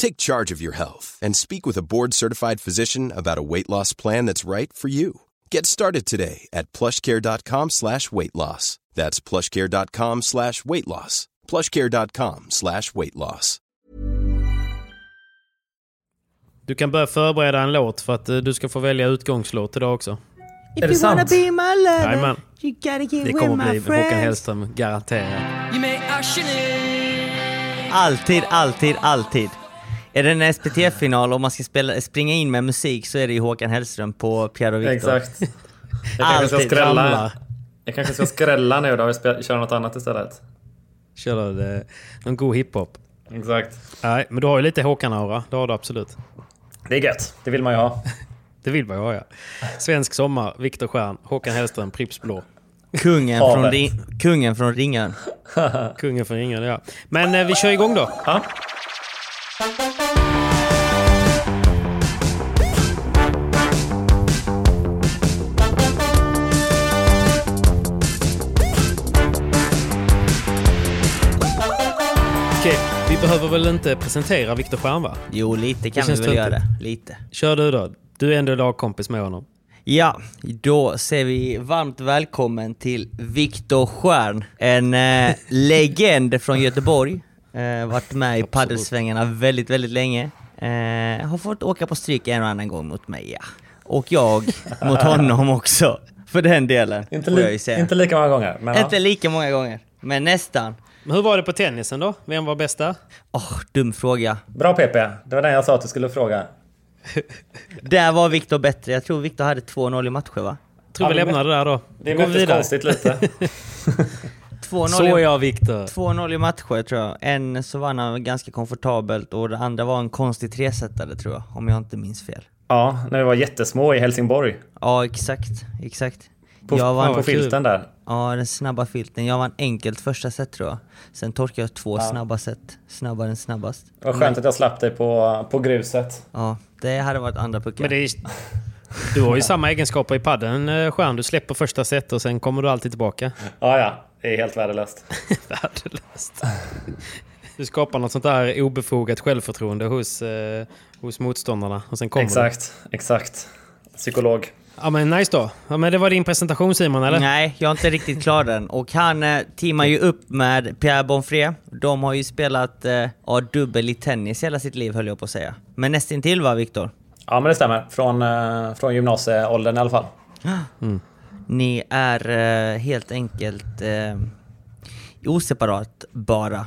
Take charge of your health and speak with a board-certified physician about a weight loss plan that's right for you. Get started today at plushcare.com slash weight loss. That's plushcare.com slash weight loss. plushcare.com slash weight loss. Du kan börja förbereda en låt för att eh, du ska få välja utgångslåt idag också. Är det sant? be my lover, Jajamän. you gotta get Det with kommer my bli Håkan friends. Hellström, garanterat. Alltid, alltid, alltid. Är det en SPT-final och man ska spela, springa in med musik så är det ju Håkan Hellström på Pierre och Victor. Exakt. Jag kanske ska skrälla. Jag kanske ska skrälla nu då och köra något annat istället. Kör du eh, någon god hiphop? Exakt. Nej, men du har ju lite Håkan-aura. Det har du absolut. Det är gött. Det vill man ju ha. Det vill man ju ha ja. Svensk sommar, Viktor Stjern, Håkan Hellström, Pripps Blå. Kungen från, ring, kungen från Ringön. Kungen för ingen, ja. Men eh, vi kör igång då. Ja. Okej, vi behöver väl inte presentera Viktor Stjern va? Jo, lite kan vi väl göra. töntigt. Lite. Kör du då. Du är ändå lagkompis med honom. Ja, då säger vi varmt välkommen till Viktor Stjern. En eh, legend från Göteborg. Eh, varit med i paddelsvängarna väldigt, väldigt länge. Eh, har fått åka på stryk en och annan gång mot mig, ja. Och jag mot honom också, för den delen. Inte, jag li- inte lika många gånger. Men ja. Inte lika många gånger, men nästan. Men hur var det på tennisen då? Vem var bästa? Åh, dum fråga. Bra PP. Det var den jag sa att du skulle fråga. Där var Viktor bättre. Jag tror Viktor hade 2-0 i matcher va? Tror vi Ja, lämnar det där då. Det Går vi konstigt lite. 2-0 Så i- ja, Viktor. 2-0 i matcher tror jag. En så vann han ganska komfortabelt och det andra var en konstig tresetare tror jag, om jag inte minns fel. Ja, när vi var jättesmå i Helsingborg. Ja, exakt. Exakt. På, jag vann, på vad filten där. ja, den snabba filten. Jag vann enkelt första set tror jag. Sen torkade jag två snabba set. Snabbare än snabbast. Var skönt att jag slapp dig på, på gruset. Ja, det hade varit andra puckar. Men det är, du har ju samma egenskaper i padden, eh, Stjern. Du släpper första set och sen kommer du alltid tillbaka. Ja, ja. Det är helt värdelöst. Värdelöst. Du skapar något sånt där obefogat självförtroende hos, eh, hos motståndarna. Och sen kommer du. Exakt, exakt. Psykolog. Ja men nice då. Ja, men det var din presentation Simon, eller? Nej, jag är inte riktigt klar den. Och han eh, teamar ju upp med Pierre Bonfré. De har ju spelat eh, ja, dubbel i tennis hela sitt liv höll jag på att säga. Men nästintill va, Viktor? Ja, men det stämmer. Från, eh, från gymnasieåldern i alla fall. Ni är eh, helt enkelt eh, oseparatbara.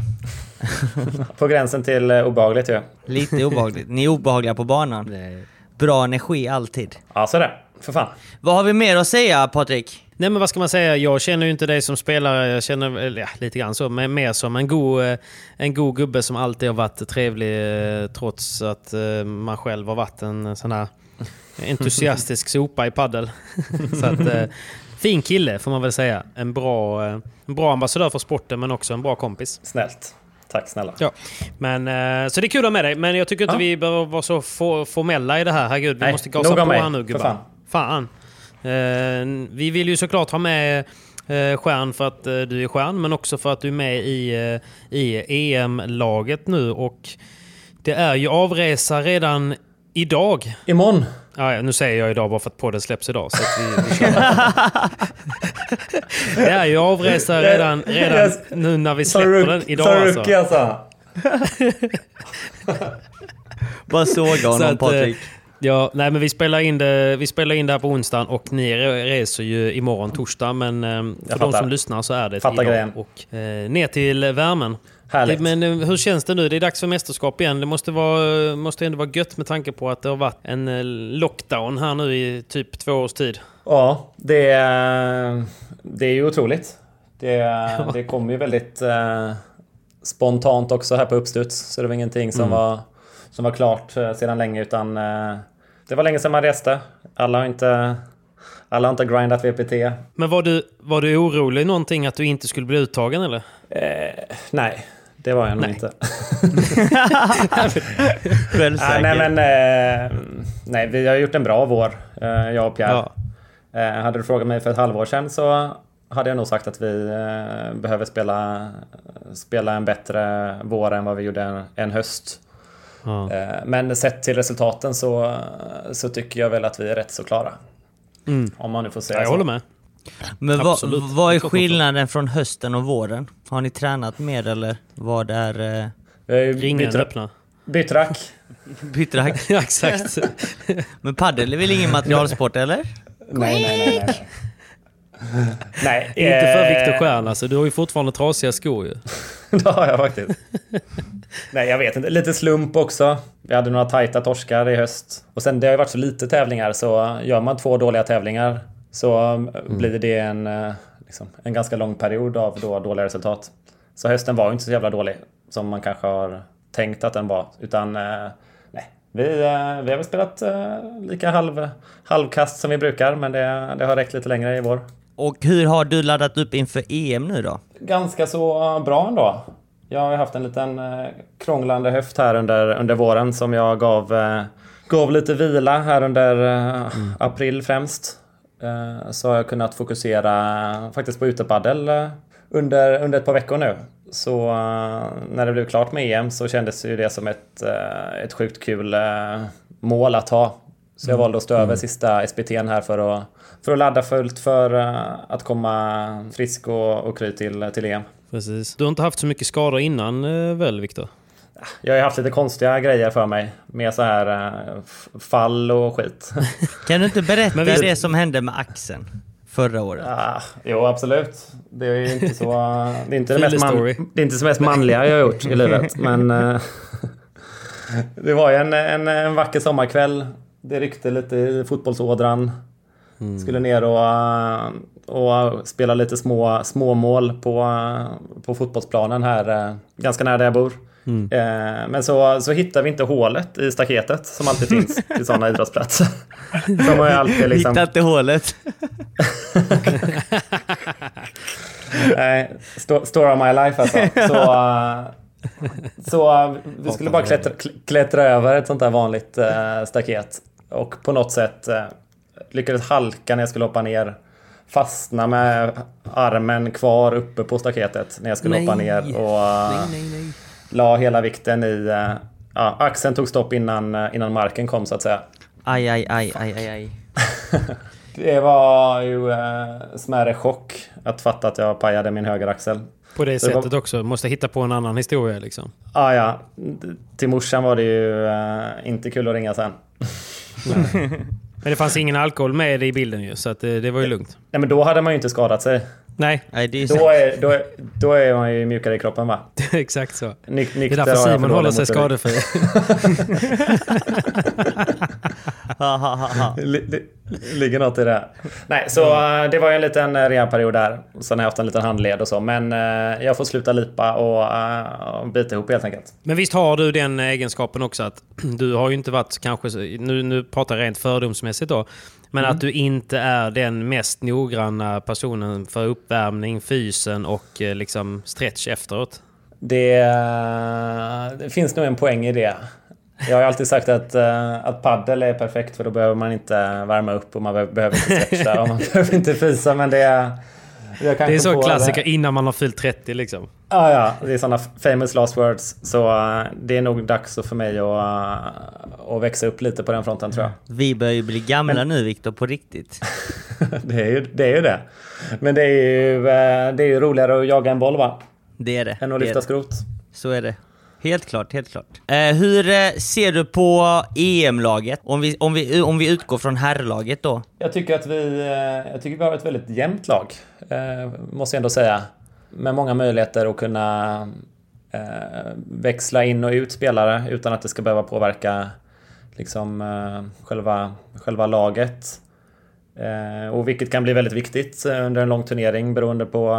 På gränsen till eh, obehagligt ju. Lite obehagligt. Ni är obehagliga på banan. Nej. Bra energi alltid. Ja, så det. För fan. Vad har vi mer att säga Patrik? Nej men vad ska man säga, jag känner ju inte dig som spelare, jag känner ja, lite grann så, men mer som en god, eh, en god gubbe som alltid har varit trevlig eh, trots att man själv har varit en sån här entusiastisk sopa i paddel. så att, eh, fin kille får man väl säga. En bra, eh, en bra ambassadör för sporten men också en bra kompis. Snällt. Tack snälla. Ja. Men, eh, så det är kul att ha med dig, men jag tycker inte Ja. vi behöver vara så for, formella i det här. Herregud, vi Nej, måste gasa på mig, här nu för gubbar. fan. fan. Eh, vi vill ju såklart ha med eh, Stjärn för att eh, du är stjärn, men också för att du är med i, eh, i EM-laget nu. Och det är ju avresa redan idag. Imorgon. Ja, nu säger jag idag bara för att podden släpps idag. Så att vi, vi det är ju avresa redan, redan nu när vi släpper den idag. Saruki Alltså. alltså. Bara såga Så honom att, eh, Patrik. Ja, nej men vi spelar, in det, vi spelar in det här på onsdagen och ni re- reser ju imorgon torsdag. Men eh, för de som lyssnar så är det Fattar idag. grejen. Och eh, ner till värmen. Härligt. Men eh, hur känns det nu? Det är dags för mästerskap igen. Det måste, vara, måste ändå vara gött med tanke på att det har varit en eh, lockdown här nu i typ två års tid. Ja, det, är- det är ju otroligt. Det, det kom ju väldigt eh, spontant också här på uppstuds. Så det var ingenting som, var, som var klart eh, sedan länge utan eh, det var länge sedan man reste. Alla har inte, alla har inte grindat VPT. Men var du, var du orolig någonting att du inte skulle bli uttagen eller? Eh, nej, det var jag nog Nej. inte. Självsäker. Nej, nej, men, eh, nej, vi har gjort en bra vår, eh, jag och Pierre. Ja. Eh, hade du frågat mig för ett halvår sedan så hade jag nog sagt att vi eh, behöver spela, spela en bättre vår än vad vi gjorde en, en höst. Ja. Eh, men sett till resultaten så, så tycker jag väl att vi är rätt så klara. Mm. Om man nu får säga Ja, jag så. håller med. Men vad, vad är skillnaden från hösten och våren? Har ni tränat mer eller vad är eh, Ringen öppna. bytt rack. bytt rack? Ja, exakt. Men padel är väl ingen materialsport eller? Nej, nej, nej. nej. nej inte för eh, Viktor Stjern alltså. Du har ju fortfarande trasiga skor ju. det har jag faktiskt. Nej, jag vet inte. Lite slump också. Vi hade några tajta torskar i höst. Och sen det har ju varit så lite tävlingar så gör man två dåliga tävlingar så mm. blir det en, eh, liksom, en ganska lång period av då dåliga resultat. Så hösten var ju inte så jävla dålig som man kanske har tänkt att den var. Utan eh, nej, vi, eh, vi har väl spelat lika halv, halvkast som vi brukar men det, det har räckt lite längre i vår. Och hur har du laddat upp inför EM nu då? ganska så bra ändå. Jag har haft en liten eh, krånglande höft här under, under våren som jag gav, eh, gav lite vila här under eh, april främst. Så har jag kunnat fokusera faktiskt på utepaddel under, under ett par veckor nu. Så när det blev klart med EM så kändes ju det som ett, ett sjukt kul mål att ha. Så jag valde att stå över sista SPT'n här för att, för att ladda fullt för att komma frisk och, och kry till, till EM. Precis. Du har inte haft så mycket skador innan eh, väl, Viktor? Jag har ju haft lite konstiga grejer för mig med så här eh, fall och skit. Kan du inte berätta Men visst- det som hände med axeln förra året? ah, jo, absolut. Det är ju inte så... Det är inte det, mest, man, det är inte det mest manliga jag har gjort i livet. Men eh, det var ju en, en, en vacker sommarkväll. Det ryckte lite i fotbollsådran. Skulle ner och, och spela lite små, små mål på, på fotbollsplanen här eh, ganska nära där jag bor. Eh, Men så, så hittar vi inte hålet i staketet som alltid finns till sådana idrottsplatser. Som har alltid liksom... Hitta inte hålet. Nej, sto- story of my life alltså. Så, eh, så vi skulle bara klättra, kl- klättra över ett sånt där vanligt staket. Och på något sätt lyckades halka när jag skulle hoppa ner. Fastna med armen kvar uppe på staketet när jag skulle hoppa Nej. ner. Och eh, la hela vikten i... eh, ja, axeln tog stopp innan, eh, innan marken kom så att säga. Aj, aj, aj, aj, aj, aj. Det var ju eh, smärre chock att fatta att jag pajade min högeraxel. På det Så det var- sättet också. Måste hitta på en annan historia liksom. Ah, ja, till morsan var det ju eh, inte kul att ringa sen. Men det fanns ingen alkohol med i bilden ju, så att det, det var ju lugnt. Nej, men då hade man ju inte skadat sig. Nej, Nej, det är Då är, då är, då är man ju mjukare i kroppen va? exakt så. Nyk, Det är därför Simon håller sig skadefri. Ligger något i det. Nej, så eh, det var ju en liten eh, rehabperiod där. Sen har jag haft en liten handled och så. Men eh, jag får sluta lipa och uh, bita ihop helt enkelt. Men visst har du den egenskapen också att du har ju inte varit kanske, nu, nu pratar jag rent fördomsmässigt då, men att du inte är den mest noggranna personen för uppvärmning, fysen och liksom stretch efteråt. Det, det finns nog en poäng i det. Jag har alltid sagt att, uh, att paddel är perfekt för då behöver man inte värma upp och man behöver inte stretcha och man behöver inte fisa. Men det är... det är så klassiker innan man har fyllt 30 liksom. Ja, ja. Det är sådana famous last words. Så uh, det är nog dags för mig att, uh, att växa upp lite på den fronten tror jag. Vi börjar ju bli gamla Men... nu Viktor, på riktigt. det, är ju, det är ju det. Men det är ju, det är ju roligare att jaga en boll va? Det är det. Än att lyfta skrot. Så är det. Helt klart, helt klart. Eh, hur eh, ser du på EM-laget? Om vi, om, vi, om vi utgår från herrlaget då? Jag tycker att vi, eh, jag tycker vi har ett väldigt jämnt lag. Eh, måste jag ändå säga. Med många möjligheter att kunna eh, växla in och ut spelare utan att det ska behöva påverka liksom, eh, själva, själva laget. Eh, och vilket kan bli väldigt viktigt under en lång turnering beroende på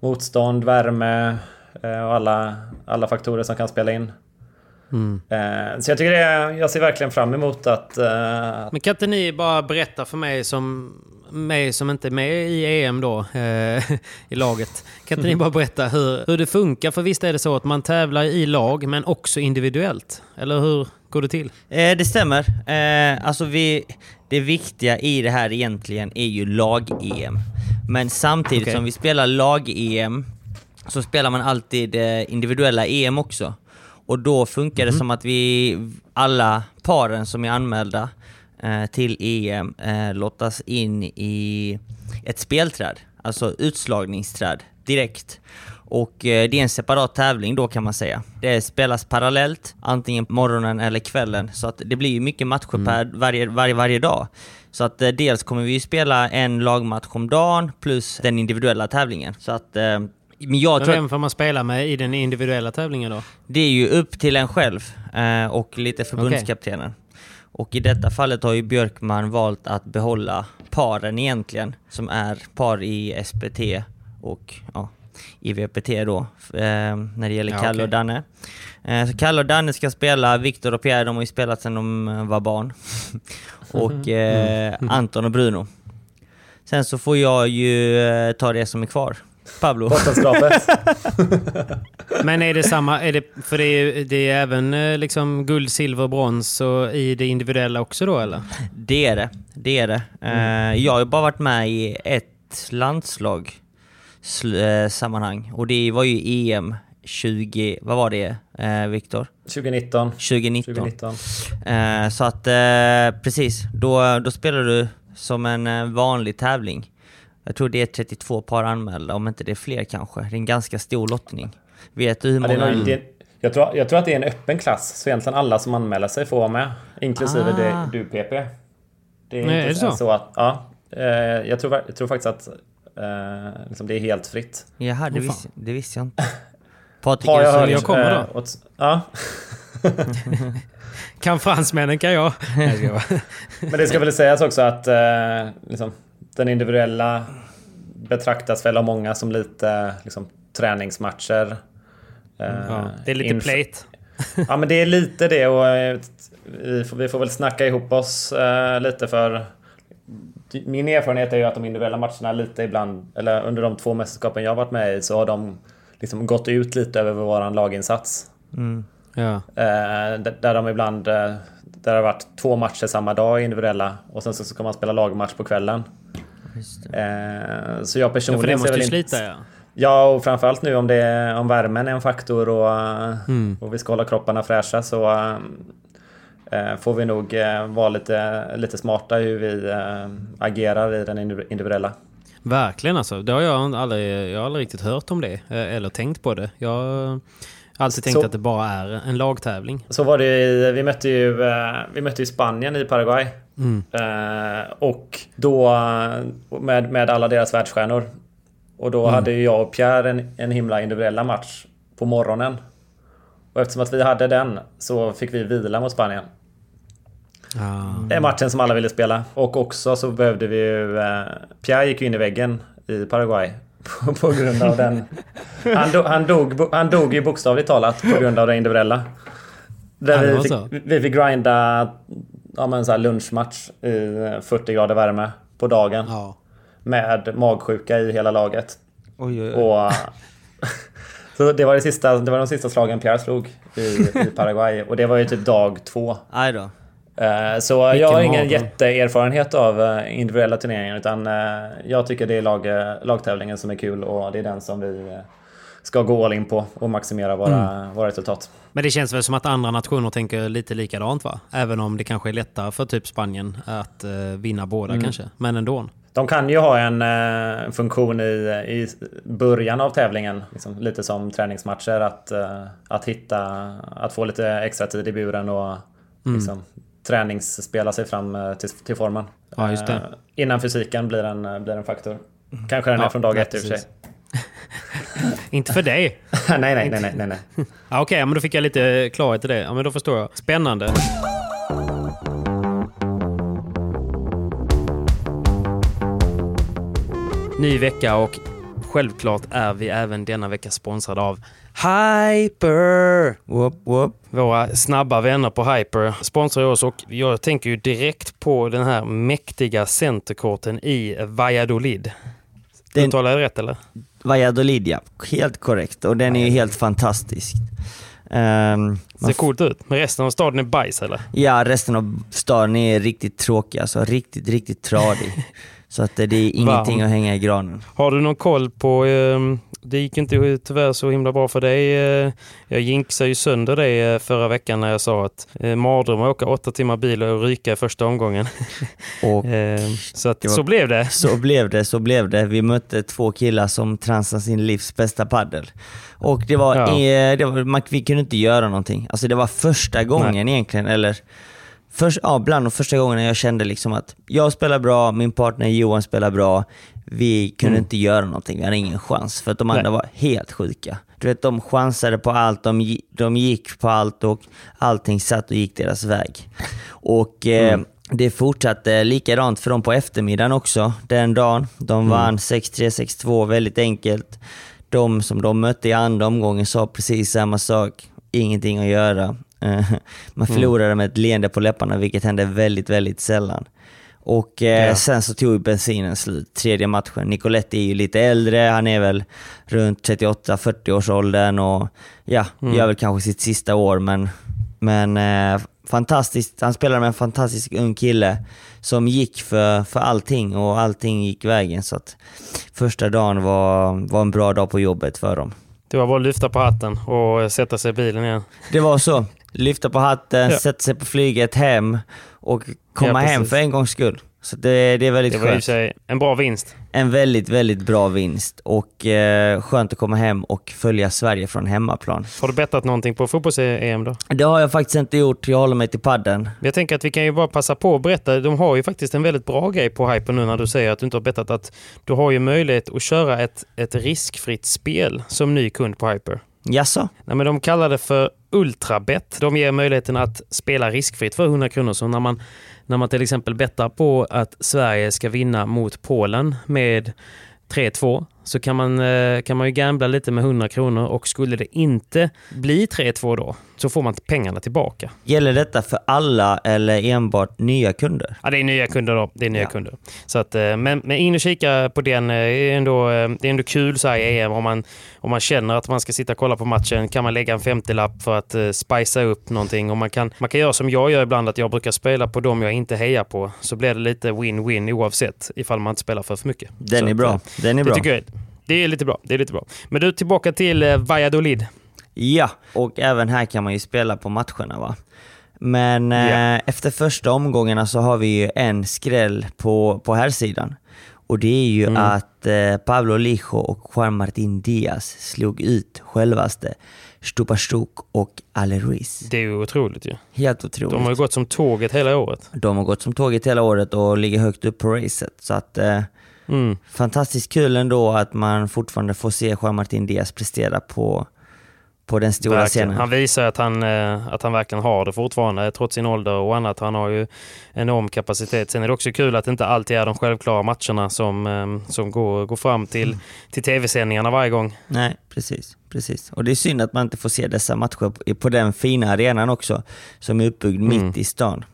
motstånd, värme, och alla, alla faktorer som kan spela in. Mm. Eh, så jag tycker det, jag ser verkligen fram emot att... Uh, Men kan inte ni bara berätta för mig som, mig som inte är med i EM då, i laget. Kan inte ni bara berätta hur, hur det funkar? För visst är det så att man tävlar i lag men också individuellt? Eller hur går det till? Eh, det stämmer. Eh, alltså vi, det viktiga i det här egentligen är ju lag-EM. Men samtidigt okay. som vi spelar lag-EM så spelar man alltid eh, individuella EM också. Och då funkar mm. det mhm. som att vi, alla paren som är anmälda eh, till EM eh, lottas in i ett spelträd, alltså utslagningsträd direkt. Och eh, det är en separat tävling då kan man säga. Det spelas parallellt, antingen morgonen eller kvällen, så att det blir ju mycket matcher mm. per varje, varje, varje dag. Så att eh, dels kommer vi spela en lagmatch om dagen plus den individuella tävlingen. Så att eh, men jag tror Vem får man spela med i den individuella tävlingen då? Det är ju upp till en själv eh, och lite förbundskaptenen. Okay. Och i detta fallet har ju Björkman valt att behålla paren egentligen, som är par i SPT och ja, i VPT då, eh, när det gäller ja, Kalle okay. och Danne. Eh, så Kalle och Danne ska spela, Viktor och Pierre de har ju spelat sedan de eh, var barn. och eh, Anton och Bruno. Sen så får jag ju eh, ta det som är kvar. Pablo. Bottenskrapet. Men är det samma, är det, för det är, det är även eh, liksom guld, silver, brons och i det individuella också då eller? Det är det. Det är det. Mm. Jag har bara varit med i ett landslag eh, sammanhang och det var ju EM 20, vad var det Viktor? 2019. 2019. 2019. Så att precis, då, då spelar du som en vanlig tävling. Jag tror det är 32 par anmälda, om inte det är fler kanske. Det är en ganska stor lottning. Vet du hur många... Ja, det är, jag, tror, jag tror att det är en öppen klass, så egentligen alla som anmäler sig får vara med. Inklusive ah. det, du PP. Det är, Nej, är det så? så att, ja, eh, jag, tror, jag tror faktiskt att eh, liksom det är helt fritt. Jaha, det, oh, visste, det visste jag inte. Patrik, Har jag, hört, jag kommer då. Eh, åt, ja. kan fransmännen kan jag. Men det ska väl sägas också att eh, liksom, den individuella betraktas väl av många som lite liksom, träningsmatcher. Mm, ja, det är lite plate. ja men det är lite det och eh, vi får, vi får väl snacka ihop oss uh, lite för min erfarenhet är ju att de individuella matcherna lite ibland, eller under de två mästerskapen jag varit med i så har de liksom gått ut lite över våran laginsats. Mm. Ja. Uh, där de ibland, uh, där det har varit två matcher samma dag individuella och sen så ska man spela lagmatch på kvällen. Eh, så jag personligen... Ja, för det måste ju slita ja. Ja, och framförallt nu om, det, om värmen är en faktor och, mm. och vi ska hålla kropparna fräscha så äh, får vi nog äh, vara lite, lite smarta hur vi äh, agerar i den individuella. Verkligen alltså. Det har jag aldrig, jag har aldrig riktigt hört om det eller tänkt på det. Jag har alltid tänkt så, att det bara är en lagtävling. Så var det i, vi mötte ju, vi mötte ju Spanien i Paraguay Mm. Eh, och då med, med alla deras världsstjärnor. Och då mm. hade jag och Pierre en, en himla individuella match på morgonen. Och eftersom att vi hade den så fick vi vila mot Spanien. Mm. Det är matchen som alla ville spela. Och också så behövde vi ju... Eh, Pierre gick ju in i väggen i Paraguay. På, på grund av den... Han, do, han, dog, han dog ju bokstavligt talat på grund av det individuella. Där vi fick, vi fick grinda ja, men så här lunchmatch i 40 grader värme på dagen. Ja. Med magsjuka i hela laget. Oj, oj, oj. Och, Så det var, det, sista, det var de sista slagen Pierre slog i, i Paraguay och det var ju typ dag två. Aj då. Eh, Så jag har ingen jätteerfarenhet av eh, individuella turneringar utan eh, jag tycker det är lag, eh, lagtävlingen som är kul och det är den som vi eh, ska gå all in på och maximera våra, våra resultat. Men det känns väl som att andra nationer tänker lite likadant va? Även om det kanske är lättare för typ Spanien att eh, vinna båda kanske. Men ändå. De kan ju ha en eh, funktion i, i början av tävlingen, liksom, lite som träningsmatcher, att, eh, att hitta, att få lite extra tid i buren och liksom, träningsspela sig fram eh, till, till formen. Ja. Eh, innan fysiken blir en, blir en faktor. Kanske den är Ja, från dag ett i och för sig. Inte för dig. nej, nej, nej, nej, nej, nej. Ja, Okej, ja, men då fick jag lite klarhet i det. Ja, men då förstår jag. Spännande. Ny vecka och självklart är vi även denna vecka sponsrade av Hyper! Whoop, whoop. Våra snabba vänner på Hyper sponsrar oss och jag tänker ju direkt på den här mäktiga centerkorten i Valladolid. Den- Uttalar jag rätt eller? Valladolid ja, helt korrekt. Och den är ju helt fantastisk. Man Ser coolt ut. Men resten av staden är bajs eller? Ja, resten av staden är riktigt tråkig, alltså riktigt, riktigt tradig. Så att det, är ingenting Varm. att hänga i granen. Har du någon koll på... ehm, det gick inte tyvärr så himla bra för dig. eh, jag jinxade ju sönder dig eh, förra veckan när jag sa att eh, mardröm att åka åtta timmar bil och ryka i första omgången. Så att, var- så blev det. så blev det, så blev det. Vi mötte två killar som transade sin livs bästa paddel. Och det var, Ja. det var man, vi kunde inte göra någonting. Alltså det var första gången egentligen, eller först, ja, bland de första gångerna jag kände liksom att jag spelar bra, min partner Johan spelar bra. Vi kunde inte göra någonting, vi hade ingen chans. För att de andra Nej. var helt sjuka. Du vet, de chansade på allt, de, de gick på allt och allting satt och gick deras väg. Och eh, det fortsatte likadant för dem på eftermiddagen också, den dagen. De vann 6-3, 6-2 väldigt enkelt. De som de mötte i andra omgången sa precis samma sak, ingenting att göra. Eh, Man förlorade med ett leende på läpparna, vilket hände väldigt, väldigt sällan. Och eh, Ja. sen så tog ju bensinen slut, tredje matchen. Nicoletti är ju lite äldre, han är väl runt 38-40 års åldern och ja, gör väl kanske sitt sista år men, men eh, fantastiskt. Han spelade med en fantastisk ung kille som gick för, för allting och allting gick vägen. Så att första dagen var, var en bra dag på jobbet för dem. Det var bara att lyfta på hatten och sätta sig i bilen igen. Det var så. Lyfta på hatten, Ja. sätta sig på flyget hem och komma Ja, hem för en gångs skull. Så det, det är väldigt Det var skönt. sig en bra vinst. En väldigt, väldigt bra vinst och eh, skönt att komma hem och följa Sverige från hemmaplan. Har du bettat någonting på fotbolls-EM då? Det har jag faktiskt inte gjort, jag håller mig till padden. Jag tänker att vi kan ju bara passa på att berätta. De har ju faktiskt en väldigt bra grej på Hyper nu när du säger att du inte har bettat. Att du har ju möjlighet att köra ett, ett riskfritt spel som ny kund på Hyper. Jaså? Nej, men de kallar det för Ultrabet. De ger möjligheten att spela riskfritt för 100 kronor. Så när man, när man till exempel bettar på att Sverige ska vinna mot Polen med 3-2 så kan man, eh, kan man ju gambla lite med 100 kronor och skulle det inte bli 3-2 då så får man pengarna tillbaka. Gäller detta för alla eller enbart nya kunder? Ja, det är nya kunder då. Det är nya Ja. kunder. Så att, eh, men, men in och kika på den. eh, är ändå, det är ändå kul så här i EM om man, om man känner att man ska sitta och kolla på matchen. Kan man lägga en 50-lapp för att uh, spicea upp någonting. Och man, kan, man kan göra som jag gör ibland, att jag brukar spela på dem jag inte hejar på. Så blir det lite win-win oavsett ifall man inte spelar för för mycket. Den så är bra. Den är Det bra. tycker jag. Det är lite bra. Det är lite bra. Men du, tillbaka till eh, Valladolid. Ja, och även här kan man ju spela på matcherna va. Men eh, Ja. efter första omgångarna så har vi ju en skräll på, på här sidan Och det är ju att eh, Pablo Lijo och Juan Martín Díaz slog ut självaste Stupastuk och Ale Ruiz. Det är ju otroligt ju. Helt otroligt. De har ju gått som tåget hela året. De har gått som tåget hela året och ligger högt upp på racet. Så att, eh, Mm. fantastiskt kul ändå att man fortfarande får se Juan Martín Díaz prestera på, på den stora Verkligen. scenen. Han visar att han, eh, att han verkligen har det fortfarande, trots sin ålder och annat. Han har ju enorm kapacitet. Sen är det också kul att det inte alltid är de självklara matcherna som, eh, som går, går fram till, till tv-sändningarna varje gång. Nej, precis, precis. Och det är synd att man inte får se dessa matcher på- på den fina arenan också, som är uppbyggd Mm. mitt i stan.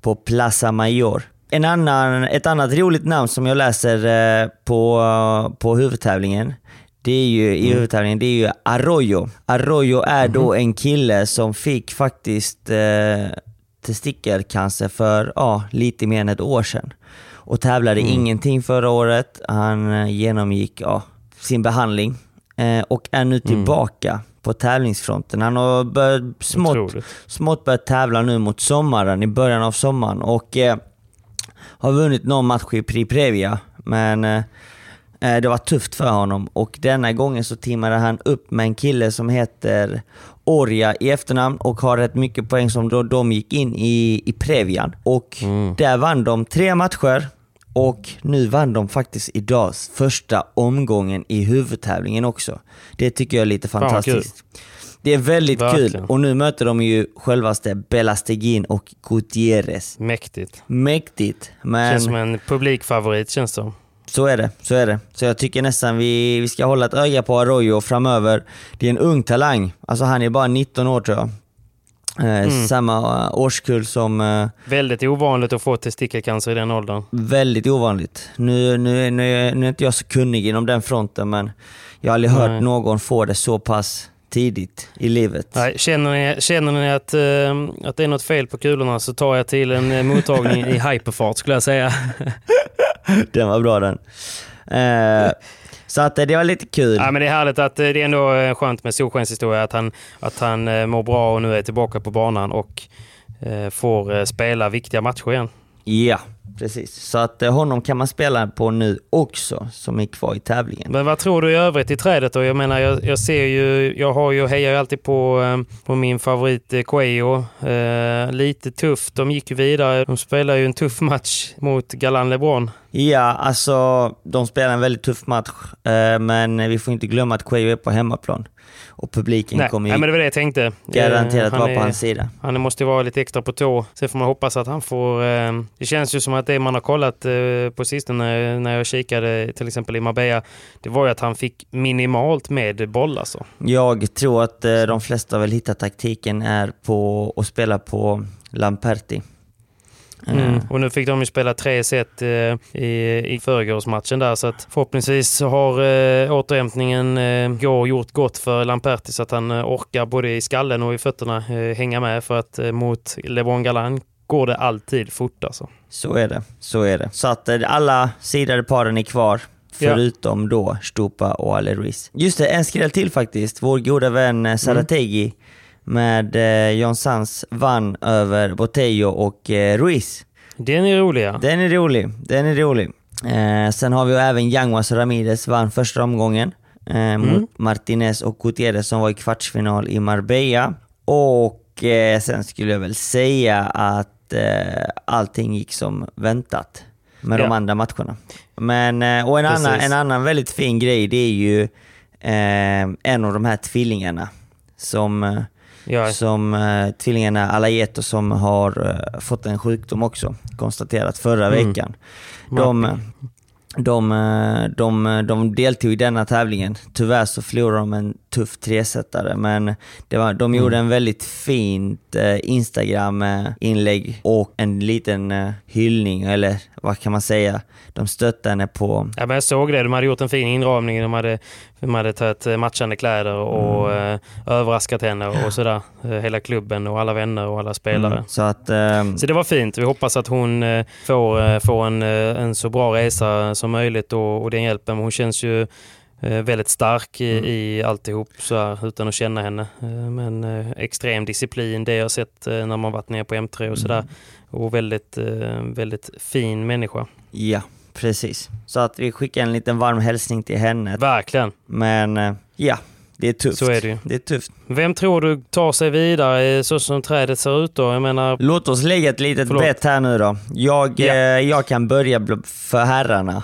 På Plaza Mayor. En annan, ett annat roligt namn som jag läser eh, på, på huvudtävlingen, det är ju i Mm. huvudtävlingen, det är ju Arroyo. Arroyo är då en kille som fick faktiskt eh, testikelcancer för ja, lite mer än ett år sedan. Och tävlade ingenting förra året. Han eh, genomgick ja, sin behandling eh, och är nu tillbaka på tävlingsfronten. Han har börjat smått, smått börjat tävla nu mot sommaren, i början av sommaren. Och eh, har vunnit någon match i Prix Previa, men eh, eh, det var tufft för honom. Och denna gången så teamade han upp med en kille som heter Orja i efternamn och har rätt mycket poäng som då de gick in i, i Previan. Och där vann de tre matcher och nu vann de faktiskt idag första omgången i huvudtävlingen också. Det tycker jag är lite vad kul. Det är väldigt Verkligen. kul och nu möter de ju självaste Belastegin och Gutierrez. Mäktigt. Mäktigt, men Känns som en publikfavorit känns det så är det. Så är det. Så jag tycker nästan vi, vi ska hålla ett öga på Arroyo framöver. Det är en ung talang. Alltså han är bara 19 år tror jag. Eh, Samma eh, årskull som... Eh, Väldigt ovanligt att få testikelcancer i den åldern. väldigt ovanligt. Nu, nu, nu, nu är inte jag så kunnig inom den fronten men jag har aldrig hört Nej. någon få det så pass tidigt i livet. Nej, känner ni, känner ni att, eh, att det är något fel på kulorna så tar jag till en eh, mottagning i hyperfart skulle jag säga. Den var bra den. Eh, så att det var lite kul. Ja, men det är härligt att det är ändå skönt med solskenshistoria att han, att han mår bra och nu är tillbaka på banan och får spela viktiga matcher igen. Ja, precis. Så att eh, honom kan man spela på nu också, som är kvar i tävlingen. Men vad tror du i övrigt i trädet då? Jag menar, jag, jag ser ju, jag har ju, hejar ju alltid på, eh, på min favorit Coelho. Eh, lite tufft, de gick ju vidare. De spelar ju en tuff match mot Galan LeBron. Ja, alltså de spelar en väldigt tuff match, eh, men vi får inte glömma att Quayo är på hemmaplan. Och publiken Nej, kommer ju men det var det jag tänkte. garanterat Eh, han vara på hans sida. Han måste vara lite extra på tå. Sen får man hoppas att han får... Eh, det känns ju som att det man har kollat eh, på sistone när jag kikade till exempel i Marbella, det var ju att han fick minimalt med boll alltså. Jag tror att eh, de flesta väl hittar taktiken är på att spela på Lamperti. Eh, Mm. Och nu fick de ju spela tre set eh, i, i förrgårsmatchen där så att förhoppningsvis har eh, återhämtningen eh, går, gjort gott för Lamperti så att han eh, orkar både i skallen och i fötterna hänga med för att mot LeBron Galan går det alltid fort alltså. Så är det, så är det. Så att eh, alla sidade paren är kvar, Ja. förutom då Stupa och Ale Ruiz. Just det, en skräll till faktiskt. Vår goda vän eh, Sarategi med eh, John Sanz vann över Botello och eh, Ruiz. Den är roliga. Den är rolig, den är rolig. Eh, sen har vi även Yanguas Ramirez vann första omgången eh, mot Martinez och Gutierrez som var i kvartsfinal i Marbella. Och eh, sen skulle jag väl säga att eh, allting gick som väntat med de Ja. andra matcherna. Men, eh, och en annan, en annan väldigt fin grej det är ju eh, en av de här tvillingarna som eh, Ja, som eh, tvillingarna Alayeto som har eh, fått en sjukdom också, konstaterat förra Mm. veckan. De, de, eh, de, de deltog i denna tävlingen. Tyvärr så förlorade de en tuff tresetare, men det var, de gjorde Mm. en väldigt fint eh, Instagram-inlägg och en liten eh, hyllning, eller vad kan man säga? De stöttade henne på Ja, men jag såg det. De hade gjort en fin inramning. De hade, de hade tagit eh, matchande kläder och eh, överraskat henne och sådär. Hela klubben och alla vänner och alla spelare. Mm, Så att... eh, Så det var fint. Vi hoppas att hon får, får en, en så bra resa som möjligt och, och den hjälpen. Hon känns ju väldigt stark i, i alltihop så här, utan att känna henne. Eh, Men eh, extrem disciplin, det jag sett eh, när man varit nere på M3 och sådär. Och väldigt, eh, väldigt fin människa. Ja, precis. Så att vi skickar en liten varm hälsning till henne. Verkligen. Men eh, ja, det är tufft. Så är det ju. Det är tufft. Vem tror du tar sig vidare så som trädet ser ut då? Jag menar, Låt oss lägga ett litet Förlåt. bett här nu då. Jag, Ja. eh, jag kan börja för herrarna.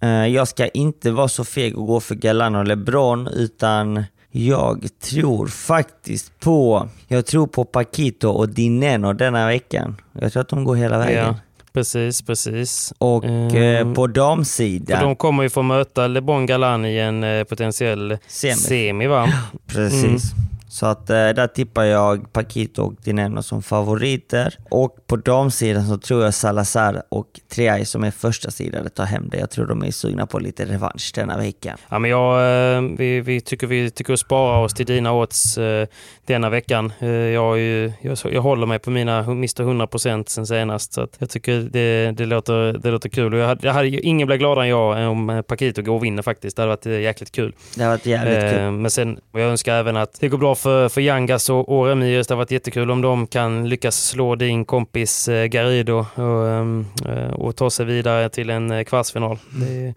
Eh, jag ska inte vara så feg och gå för Galano och LeBron, utan jag tror faktiskt på, jag tror på Paquito och Dineno denna veckan. Jag tror att de går hela vägen. ja, precis, precis. Och Ehm, på För damsidan, de kommer ju få möta LeBron Galan i en eh, potentiell Semi. semi va? precis. Mm. Så att eh, där tippar jag Paquito och Dineno som favoriter. Och på damsidan så tror jag Salazar och Triay som är första sidan tar hem det. Jag tror de är sugna på lite revansch denna vecka. Ja, men jag, eh, vi, vi, tycker vi tycker att spara oss till dina odds eh, denna veckan. Jag, jag, jag håller mig på mina Mr 100% sen senast. Så jag tycker det, det, låter, det låter kul. Och jag hade, jag hade, ingen blir gladare än jag om Paquito går och vinner faktiskt. Det hade varit jäkligt kul. Det hade varit jävligt kul. Men sen, jag önskar även att det går bra för, för Yangas och, och Remius. Det har varit jättekul om de kan lyckas slå din kompis eh, Garrido och, ehm, eh, och ta sig vidare till en eh, kvartsfinal. Det,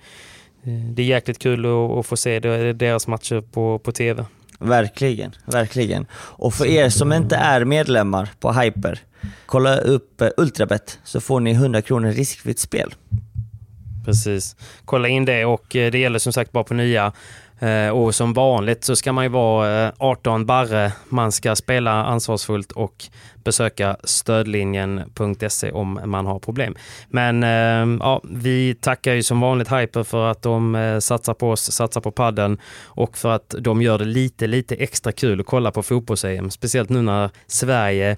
det är jäkligt kul att, att få se deras matcher på, på TV. Verkligen, verkligen. Och för er som inte är medlemmar på Hyper, kolla upp Ultrabet så får ni 100 kronor riskfritt spel. Precis. Kolla in det och det gäller som sagt bara på nya Eh, och som vanligt så ska man ju vara 18 eh, barre. Man ska spela ansvarsfullt och besöka stödlinjen.se om man har problem. Men eh, ja, vi tackar ju som vanligt Hyper för att de satsar på oss, satsar på padden och för att de gör det lite, lite extra kul att kolla på fotbolls-EM. Speciellt nu när Sverige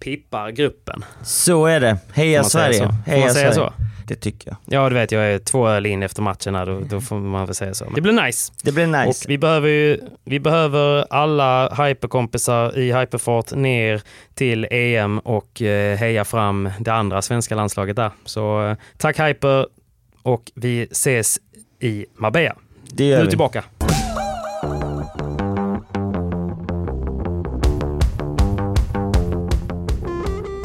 pippar gruppen. Så är det. Heja Sverige! Heja man säga Sverige. Det tycker jag. Ja, du vet, jag är två öl in efter matchen här, då, då får man väl säga så. Det blir nice. Det blir nice. Och vi behöver ju, vi behöver alla hyperkompisar i hyperfart ner till EM och eh, heja fram det andra svenska landslaget där. Så eh, tack Hyper och vi ses i Marbella. Det gör nu vi. tillbaka.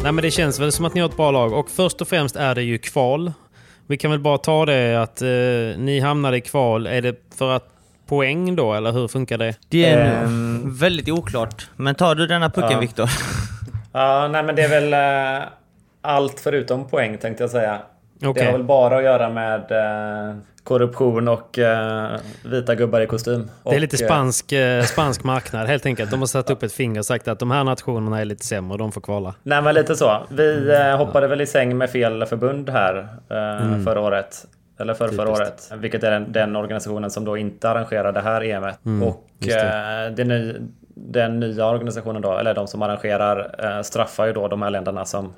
Nej, men det känns väl som att ni har ett bra lag och först och främst är det ju kval. Vi kan väl bara ta det att eh, ni hamnade i kval. Är det för att poäng då, eller hur funkar det? Det är um, väldigt oklart. Men tar du denna pucken, ja. Viktor? Ja, nej men det är väl uh, allt förutom poäng tänkte jag säga. Okay. Det har väl bara att göra med uh, korruption och uh, vita gubbar i kostym. Det är lite spansk, uh, spansk marknad helt enkelt. De har satt upp ett finger och sagt att de här nationerna är lite sämre och de får kvala. Nej men lite så. Vi uh, hoppade väl i säng med fel förbund här mm. förra året. Eller för förra året. Vilket är den, den, organisationen som då inte arrangerar det här EMet. Mm, och det. det ny, den nya organisationen då, eller de som arrangerar, straffar ju då de här länderna som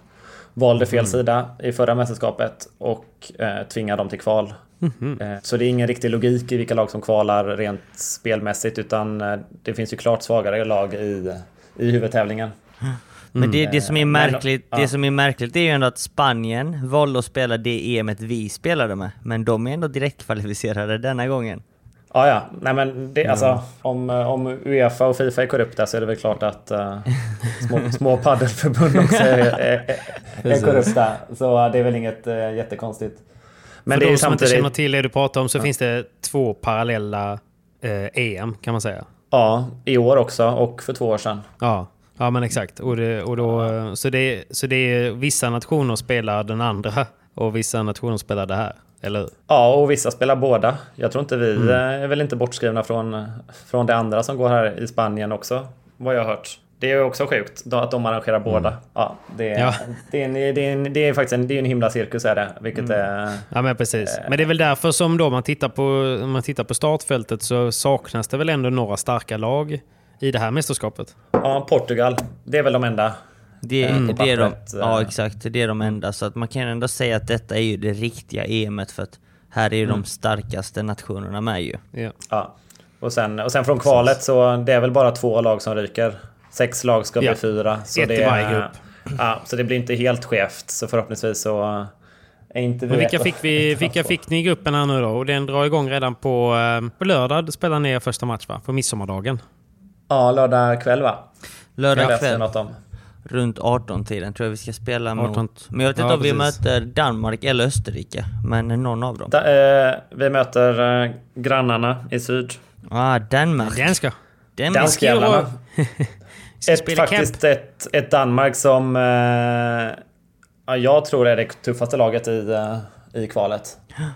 valde fel mm. sida i förra mästerskapet och eh, tvingar dem till kval. Mm. Eh, så det är ingen riktig logik i vilka lag som kvalar rent spelmässigt utan eh, det finns ju klart svagare lag i, i huvudtävlingen. Mm. Men det, det, som är märkligt, Men, det som är märkligt är ju ändå att Spanien valde att spela det EMet vi spelade med. Men de är ändå direktkvalificerade denna gången. Ja, ja. Nej, men det, alltså, om, om Uefa och Fifa är korrupta så är det väl klart att uh, små, små paddelförbund också är, är, är, är korrupta. Så det är väl inget uh, jättekonstigt. Men För det de som inte känner till det du pratar om så ja. finns det två parallella uh, EM kan man säga. Ja, i år också och för två år sedan. Ja, ja men exakt. Och det, och då, så, det, så det är vissa nationer spelar den andra och vissa nationer spelar det här. Eller? Ja, och vissa spelar båda. Jag tror inte vi mm. är väl inte bortskrivna från, från det andra som går här i Spanien också. Vad jag har hört. Det är också sjukt att de arrangerar båda. Mm. Ja, det, är, ja. Det, är en, det, är en, det är faktiskt en, det är en himla cirkus är det. Vilket mm. är, ja men precis. men det är väl därför som då man tittar på, man tittar på startfältet så saknas det väl ändå några starka lag i det här mästerskapet? Ja, Portugal. Det är väl de enda det, mm, det är de, ja eh. exakt, det är de enda. Så att man kan ändå säga att detta är ju det riktiga EMet för att här är ju mm. de starkaste nationerna med ju. Ja. ja. Och, sen, och sen från kvalet så det är väl bara två lag som ryker. Sex lag ska bli ja. fyra. Så Ett det, i varje grupp. Ja, så det blir inte helt skevt. Så förhoppningsvis så är inte vi Men vilka fick, vi, vilka fick ni i gruppen här nu då? Och den drar igång redan på, eh, på lördag. Spelar ni er första match va? På midsommardagen? Ja, lördag kväll va? Lördag kväll. Något om runt 18-tiden tror jag vi ska spela 18. mot. Men jag vet inte ja, om vi möter Danmark eller Österrike. Men någon av dem. Da, eh, vi möter eh, grannarna i syd. Ah, Danmark. Danska. Danskjävlarna. ett, faktiskt ett, ett Danmark som eh, ja, jag tror är det tuffaste laget i, uh, i kvalet.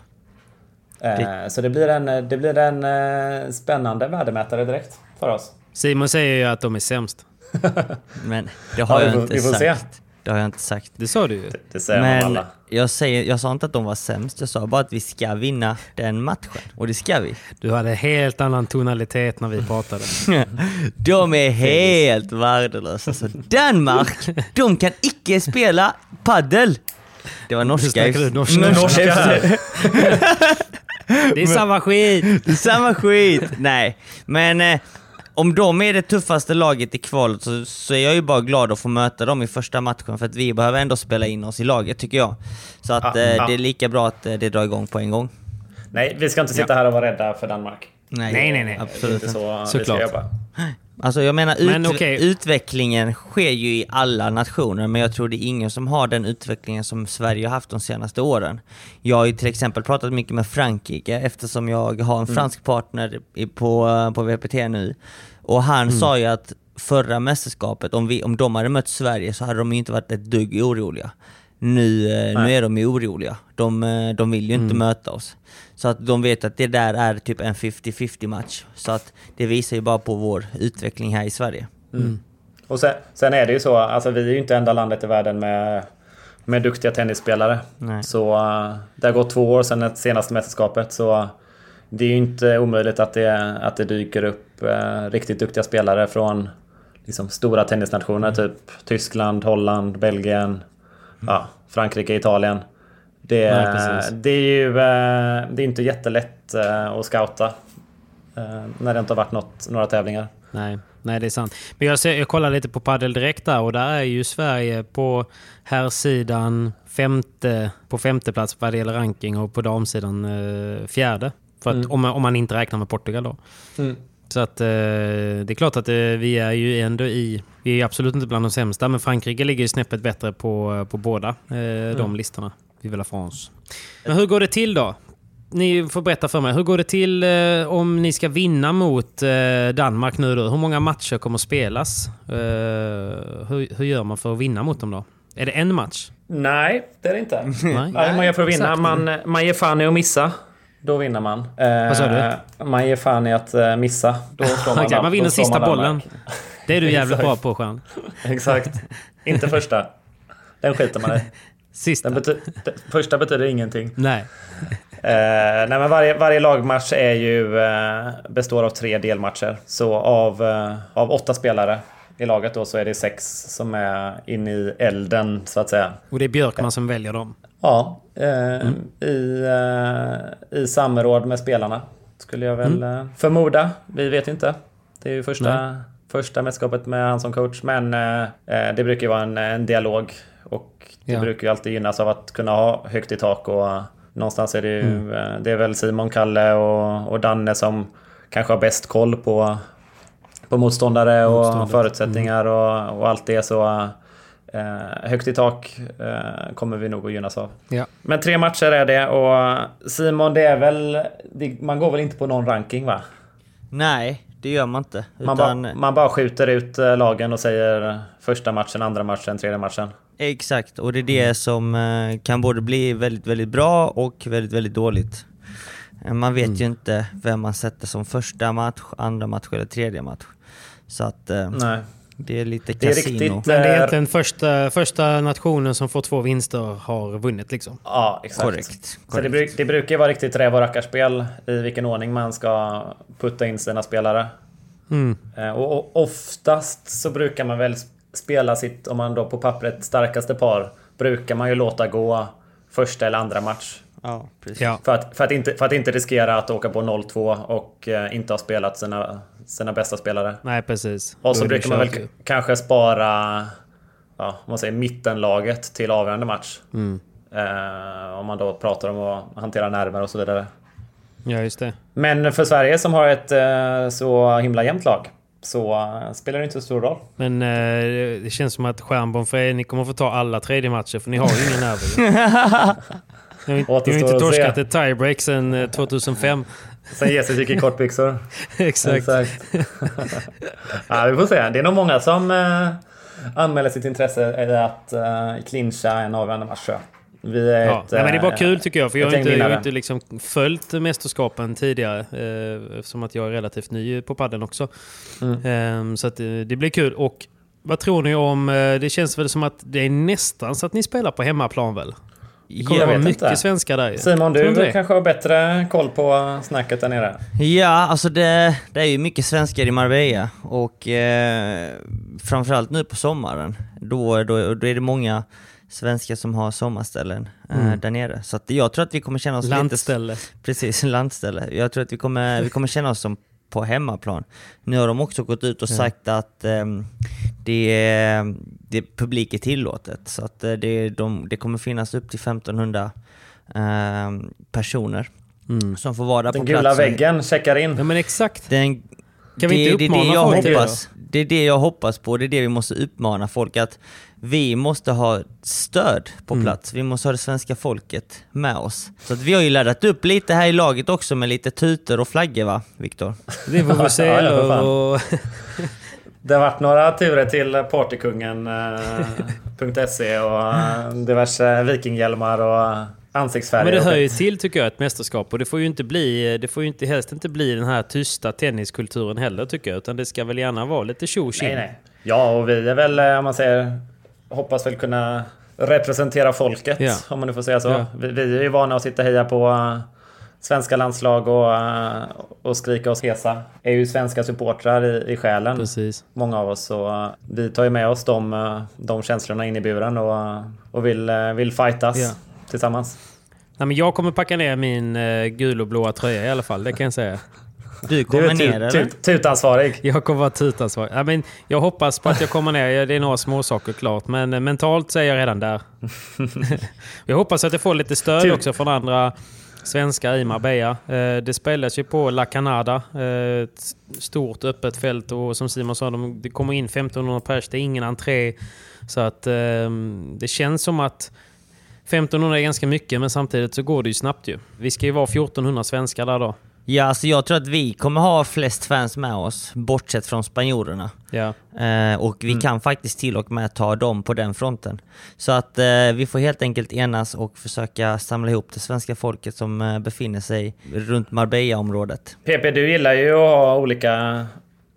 Eh, det... Så det blir en, det blir en uh, spännande värdemätare direkt för oss. Simon säger ju att de är sämst. Men det har ja, jag inte sagt. Se. Det har jag inte sagt. Det sa du ju. Det säger man Men alla. jag, säger, jag sa inte att de var sämst, jag sa bara att vi ska vinna den matchen. Och det ska vi. Du hade helt annan tonalitet när vi pratade. De är helt värdelösa. Så Danmark, de kan icke spela paddel. Det var norska. du norska. norska. Det är samma skit! Det är Samma skit! Nej, men eh, om de är det tuffaste laget i kvalet så, så är jag ju bara glad att få möta dem i första matchen för att vi behöver ändå spela in oss i laget tycker jag. Så att Ja, eh, ja. det är lika bra att eh, det drar igång på en gång. Nej, vi ska inte sitta här och vara rädda för Danmark. Nej, Nej, nej, nej. Det är Absolut inte så vi Såklart. Alltså jag menar, ut, Men okej. utvecklingen sker ju i alla nationer, men jag tror det är ingen som har den utvecklingen som Sverige har haft de senaste åren. Jag har ju till exempel pratat mycket med Frankrike eftersom jag har en fransk partner på, eh, på VPT nu. Och han sa ju att förra mästerskapet, om, vi, om de hade mött Sverige så hade de ju inte varit ett dugg oroliga. Nu, eh, nu är de ju oroliga. De, eh, de vill ju inte möta oss. Så att de vet att det där är typ en 50-50 match. Så att det visar ju bara på vår utveckling här i Sverige. Och sen, sen är det ju så, alltså vi är ju inte enda landet i världen med, med duktiga tennisspelare. Nej. Så uh, det har gått två år sedan det senaste mästerskapet. Så det är ju inte omöjligt att det, att det dyker upp eh, riktigt duktiga spelare från liksom, stora tennisnationer. Typ Tyskland, Holland, Belgien, ja, Frankrike, Italien. Det, Nej, det är ju eh, det är inte jättelätt eh, att scouta. eh, när det inte har varit något, några tävlingar. Nej, nej, det är sant. Men jag, ser, jag kollar lite på Padel Direkt där och där är ju Sverige på herrsidan femte, på femte plats vad det gäller ranking och på damsidan fjärde. För att, om, man- om man inte räknar med Portugal då. Så att eh, det är klart att eh, vi är ju ändå i... Vi är absolut inte bland de sämsta, men Frankrike ligger ju snäppet bättre på, på båda eh, de listorna. Vive France. Men hur går det till då? Ni får berätta för mig. Hur går det till eh, om ni ska vinna mot eh, Danmark nu då? Hur många matcher kommer att spelas? Eh, hur, hur gör man för att vinna mot dem då? Är det en match? Nej, det är det inte. Nej. Nej, man gör för att vinna. Man, man ger fan i att missa. Då vinner man. Eh, Vad sa du? Man ger fan i att eh, missa. Då slår man, man vinner sista man bollen. Det är du jävligt bra på, Stjärn. Exakt. inte första. Den skiter man i. Sista. Bety- första betyder ingenting. Nej. Eh, nej, men varje, varje lagmatch är ju, eh, består av tre delmatcher. Så av, eh, av åtta spelare i laget då så är det sex som är inne i elden så att säga. Och det är Björkman som väljer dem. Ja, eh, i, eh, i samråd med spelarna skulle jag väl eh, förmoda. Vi vet inte. Det är ju första, första mästerskapet med han som coach. Men eh, eh, det brukar ju vara en, en dialog. Och det Ja. brukar ju alltid gynnas av att kunna ha högt i tak. Och någonstans är det ju, eh, det är väl Simon, Kalle och, och Danne som kanske har bäst koll på, på motståndare och Motståndet. förutsättningar och, och allt det. Så eh, högt i tak eh, kommer vi nog att gynnas av. Ja. Men tre matcher är det och Simon, det är väl... Det, man går väl inte på någon ranking va? Nej, det gör man inte. Man, Utan, bara, man bara skjuter ut eh, lagen och säger första matchen, andra matchen, tredje matchen. Exakt, och det är det som eh, kan både bli väldigt, väldigt bra och väldigt, väldigt dåligt. Eh, Man vet ju inte vem man sätter som första match, andra match eller tredje match. Så att eh, Nej. det är lite Det är kasino. riktigt... Men det är eh, egentligen första, första nationen som får två vinster har vunnit liksom. Ja, exakt. Korrekt. Så det, det brukar ju vara riktigt räv och rackarspel i vilken ordning man ska putta in sina spelare. Mm. Eh, Och, och oftast så brukar man väl spela sitt, om man då på pappret starkaste par, brukar man ju låta gå första eller andra match. Ja, precis. Ja. För att, för, att inte, för att inte riskera att åka på 0-2 och inte ha spelat sina, sina bästa spelare. Nej, precis. Och så brukar man väl ju. kanske spara ja, man säger mittenlaget till avgörande match. Mm. Eh, om man då pratar om att hantera nerver och så vidare. Ja, just det. Men för Sverige som har ett eh, så himla jämnt lag så eh, spelar det inte så stor roll. Men eh, det känns som att Stjärnborn för er, ni kommer få ta alla tredje matcher för ni har ju ingen nerver. Ni har inte- torskat ett tiebreak sedan eh, 2005. Sen Jesus gick i kortbyxor. Exakt. ja, vi får se. Det är nog många som eh, anmäler sitt intresse i att eh, clincha en avgörande match. Vi är Ja. ett, Nej, men det är bara eh, kul tycker jag, för jag har inte, jag har inte liksom följt mästerskapen tidigare. Eh, eftersom att jag är relativt ny på padden också. Mm. Eh, så att, det blir kul. Och Vad tror ni om... Det känns väl som att det är nästan så att ni spelar på hemmaplan väl? Det kommer Jag vara vet mycket inte. svenskar där. Simon, du kanske har bättre koll på snacket där nere? Ja, alltså det, det är ju mycket svenskar i Marbella och eh, framförallt nu på sommaren. Då, då, då är det många svenskar som har sommarställen eh, där nere. Så att jag tror att vi kommer känna oss Lantställe. lite... Precis, landställe. Jag tror att vi kommer, vi kommer känna oss som på hemmaplan. Nu har de också gått ut och sagt att ehm, det, är, det publik är tillåtet. Så att eh, det, de, det kommer finnas upp till 1500 ehm, personer Mm. som får vara där Den på gula plats. väggen checkar in. Ja men exakt. Den, Kan vi inte det, det, är uppmana det jag folk till det hoppas. Det är det jag hoppas på, det är det vi måste uppmana folk att vi måste ha stöd på Mm. plats. Vi måste ha det svenska folket med oss. Så att vi har ju laddat upp lite här i laget också med lite tutor och flaggor va, Viktor? Det får vi se. Ja, Det har varit några turer till partykungen.se och eh, diverse vikinghjälmar och ansiktsfärger. men det hör ju till tycker jag ett mästerskap. Och det får ju inte bli, det får ju inte, helst inte bli den här tysta tenniskulturen heller tycker jag. Utan det ska väl gärna vara lite tjo. Nej, nej. Ja, och vi är väl, eh, om man säger, hoppas väl kunna representera folket, Ja. om man nu får säga så. Ja. Vi, vi är ju vana att sitta och heja på eh, svenska landslag och, eh, och skrika oss hesa. Är ju svenska supportrar i, i själen, Precis. många av oss. Så eh, vi tar ju med oss de, de känslorna in i buren och, och vill, vill fightas Ja. tillsammans. Nej, men jag kommer packa ner min uh, gul och blåa tröja i alla fall, det kan jag säga. Du Du kommer är ner eller? tut, tut, tutansvarig. Jag kommer vara tutansvarig. Ja, men jag hoppas på att jag kommer ner. Det är några småsaker klart. Men eh, mentalt så är jag redan där. jag hoppas att jag får lite stöd Tur. också från andra svenskar i Marbella. Eh, Det spelas ju på La Canada. eh, Ett stort öppet fält och som Simon sa, de- det kommer in 1500 pers. Det är ingen entré. Så att eh, det känns som att 1500 är ganska mycket men samtidigt så går det ju snabbt ju. Vi ska ju vara 1400 svenskar där då. Ja, alltså jag tror att vi kommer ha flest fans med oss, bortsett från spanjorerna. Ja. Eh, och vi kan faktiskt till och med ta dem på den fronten. Så att eh, vi får helt enkelt enas och försöka samla ihop det svenska folket som eh, befinner sig runt Marbella-området. PP, du gillar ju att ha olika,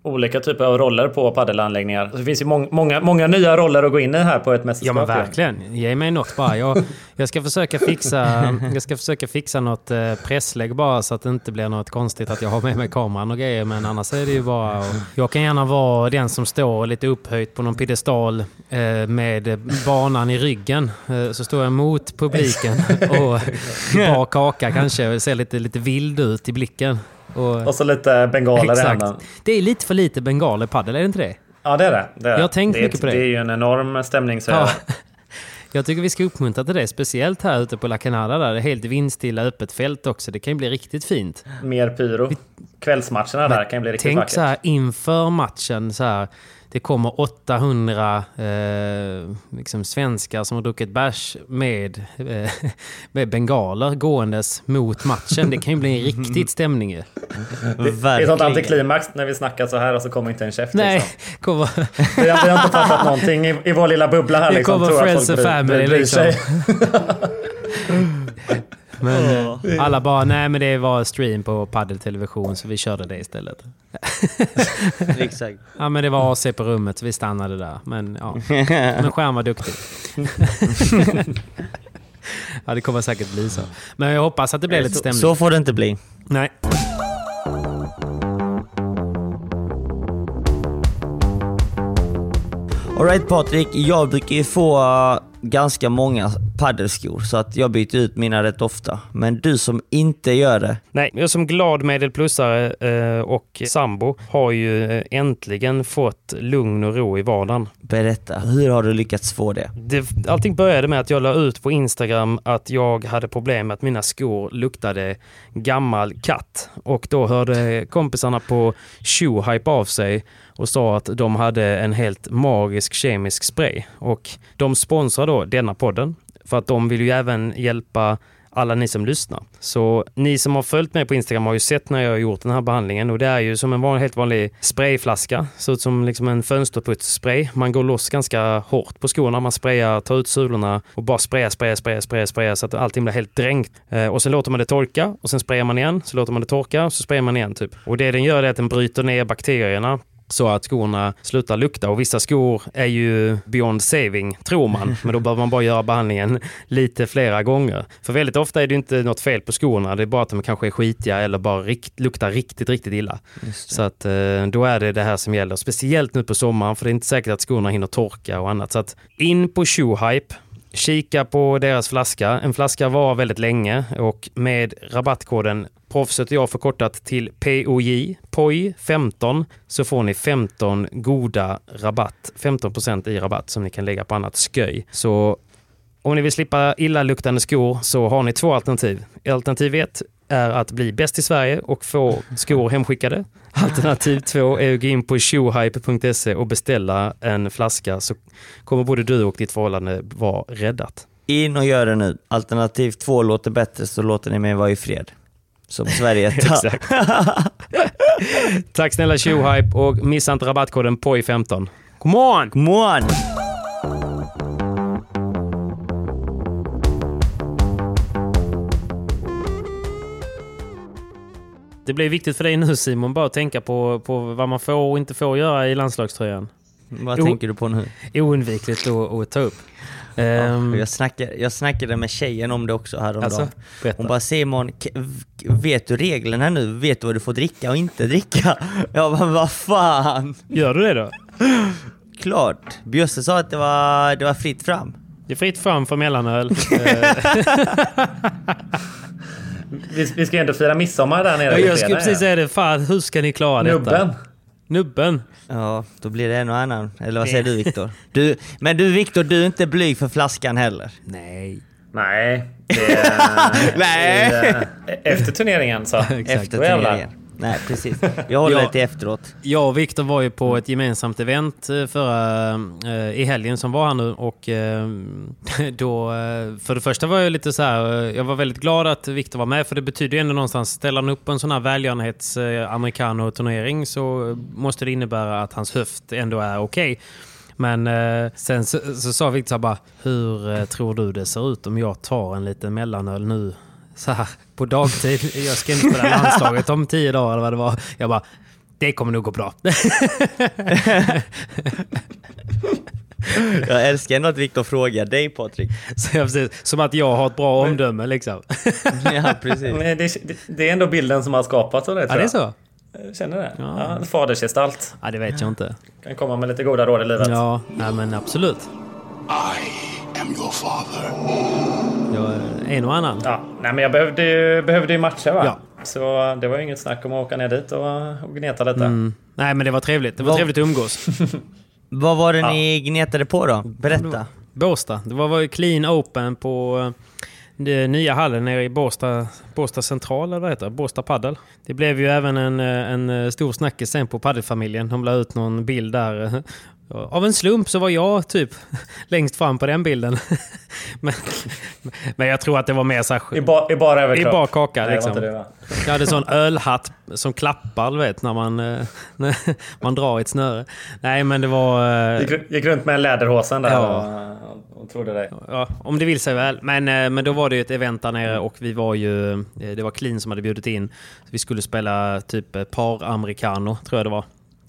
olika typer av roller på paddelanläggningar. Det finns ju mång, många, många nya roller att gå in i här på ett Ja mästerskap. men ju. verkligen. Ge mig något bara. Jag, jag, ska försöka fixa, jag ska försöka fixa något eh, presslägg bara så att det inte blir något konstigt att jag har med mig kameran och grejer. Men annars är det ju bara... Och jag kan gärna vara den som står lite upphöjt på någon piedestal eh, med banan i ryggen. Eh, så står jag mot publiken och bar kaka kanske och ser lite, lite vild ut i blicken. Och, Och så lite bengaler i exakt. handen. Det är lite för lite bengaler i padel, är det inte det? Ja, det är det. det, är. Jag har tänkt det mycket på det. Det är ju en enorm stämningshöjare. Ja. Jag tycker vi ska uppmuntra till det, speciellt här ute på La Canada där det är helt vindstilla öppet fält också. Det kan ju bli riktigt fint. Mer pyro. Kvällsmatcherna där kan ju bli riktigt Tänk vackert. så här inför matchen så här. Det kommer 800 eh, liksom svenskar som har druckit bärs med, eh, med bengaler gåendes mot matchen. Det kan ju bli en riktigt stämning ju. Det är sånt antiklimax när vi snackar så här och så kommer inte en käft. Nej, Liksom. kommer, Vi, har, vi har inte fattat någonting i, i vår lilla bubbla här. det Liksom, kommer tror att Friends folk and bryr- Family bryr liksom. Men eh, alla bara, nej men det var stream på paddeltelevision så vi körde det istället. Exakt. Ja men det var AC på rummet så vi stannade där. Men ja, men skärm var duktig. ja det kommer säkert bli så. Men jag hoppas att det blir lite stämning. så får det inte bli. Nej. Alright Patrik, jag brukar ju få ganska många paddelskor så att jag byter ut mina rätt ofta. Men du som inte gör det, Nej, jag som glad medelplussare eh, och sambo har ju eh, äntligen fått lugn och ro i vardagen berätta. Hur har du lyckats få det? Det, allting började med att jag la ut på Instagram att jag hade problem med att mina skor luktade gammal katt. Och då hörde kompisarna på Shoehype av sig och sa att de hade en helt magisk kemisk spray. Och de sponsrar då denna podden för att de vill ju även hjälpa alla ni som lyssnar. Så ni som har följt mig på Instagram har ju sett när jag har gjort den här behandlingen och det är ju som en van, helt vanlig sprayflaska. Ser ut som liksom en fönsterputsspray. Man går loss ganska hårt på skorna. Man sprayar, tar ut sulorna och bara sprayar, sprayar, sprayar, sprayar, sprayar så att allting blir helt dränkt. Eh, och sen låter man det torka och sen sprayar man igen. Så låter man det torka och så sprayar man igen typ. Och det den gör är att den bryter ner bakterierna så att skorna slutar lukta. Och vissa skor är ju beyond saving, tror man. Men då behöver man bara göra behandlingen lite flera gånger. För väldigt ofta är det inte något fel på skorna. Det är bara att de kanske är skitiga eller bara rikt, luktar riktigt, riktigt illa. Så att eh, då är det det här som gäller. Speciellt nu på sommaren för det är inte säkert att skorna hinner torka och annat. Så att in på Shoehype. Kika på deras flaska. En flaska var väldigt länge och med rabattkoden Proffset och jag förkortat till POJ, POJ 15, så får ni 15 goda rabatt. 15% i rabatt som ni kan lägga på annat sköj. Så om ni vill slippa illaluktande skor så har ni två alternativ. Alternativ ett är att bli bäst i Sverige och få skor hemskickade. Alternativ två är att gå in på shoehype.se och beställa en flaska så kommer både du och ditt förhållande vara räddat. In och gör det nu. Alternativ två låter bättre så låter ni mig vara i fred. Som Sverige. Exakt. Tack snälla Shoehype och missa inte rabattkoden POJ15. Come on! Come on! Det blir viktigt för dig nu Simon, bara att tänka på, på vad man får och inte får göra i landslagströjan. Vad Jo. tänker du på nu? Oundvikligt att, att ta upp. Ehm, Jag, snackade, jag snackade med tjejen om det också häromdagen. alltså, berätta. Hon bara Simon, vet du reglerna nu? Vet du vad du får dricka och inte dricka? Jag bara, vad fan? Gör du det då? Klart. Bjösse sa att det var, det var fritt fram. Det är fritt fram för mellanöl. Vi, vi ska ju ändå fira midsommar där nere. jag på skulle precis ja. säga det. Fan, hur ska ni klara detta? Nubben. Nubben. Ja, då blir det en och annan. Eller vad säger du Viktor? Du, men du Viktor, du är inte blyg för flaskan heller. Nej. Nej. Det är, Nej. det är, efter turneringen så. Efter Då jävlar. turneringen. Nej, precis. Jag håller Ja. det till efteråt. Jag och Viktor var ju på ett gemensamt event eh, förra, eh, i helgen som var här nu och eh, då, för det första var jag lite så här, jag var väldigt glad att Viktor var med för det betyder ju ändå någonstans, ställer han upp en sån här välgörenhets eh, americano-turnering så måste det innebära att hans höft ändå är okej. Men eh, sen så, så sa Viktor bara, hur eh, tror du det ser ut om jag tar en liten mellanöl nu så här på dagtid? Jag ska inte spela landslaget om tio dagar eller vad det var. Jag bara, det kommer nog gå bra. Jag älskar ändå att Viktor frågar dig Patrik. Så jag, precis, som att jag har ett bra omdöme liksom. Ja, precis. Men det, det, det är ändå bilden som har skapats av det Ja, tror det är jag. så? Jag Känner det? Ja. Ja. fadersgestalt. Ja, det vet jag inte. Kan komma med lite goda råd i livet. Ja, nej, men absolut. I am your father. Jag, en och annan. Ja, nej men jag behövde ju, behövde ju matcher va? Ja. Så det var ju inget snack om att åka ner dit och, och gneta lite. Mm. Nej, men det var trevligt. Det var Vad- trevligt att umgås. Vad var det ni gnetade på då? Berätta. Båstad. Det var, var ju clean open på eh, den nya hallen nere i Båstad, Båstad central, eller vad heter det? Båstad paddel. Det blev ju även en, eh, en eh, stor snackis sen på paddelfamiljen. De la ut någon bild där. Eh, Av en slump så var jag typ längst fram på den bilden. men, men jag tror att det var mer så här, I, ba, I bara överkropp? I bara kaka, Nej, liksom. det va? Jag hade sån ölhatt som klappar, du vet, när man, eh, när man drar i ett snöre. Nej, men det var... eh, Gick, gick runt med en läderhosen där Ja. och, och trodde dig. Ja, om det vill sig väl. Men, eh, men då var det ju ett event där nere och vi var ju... eh, Det var Clean som hade bjudit in. Vi skulle spela typ eh, par americano, tror jag det var.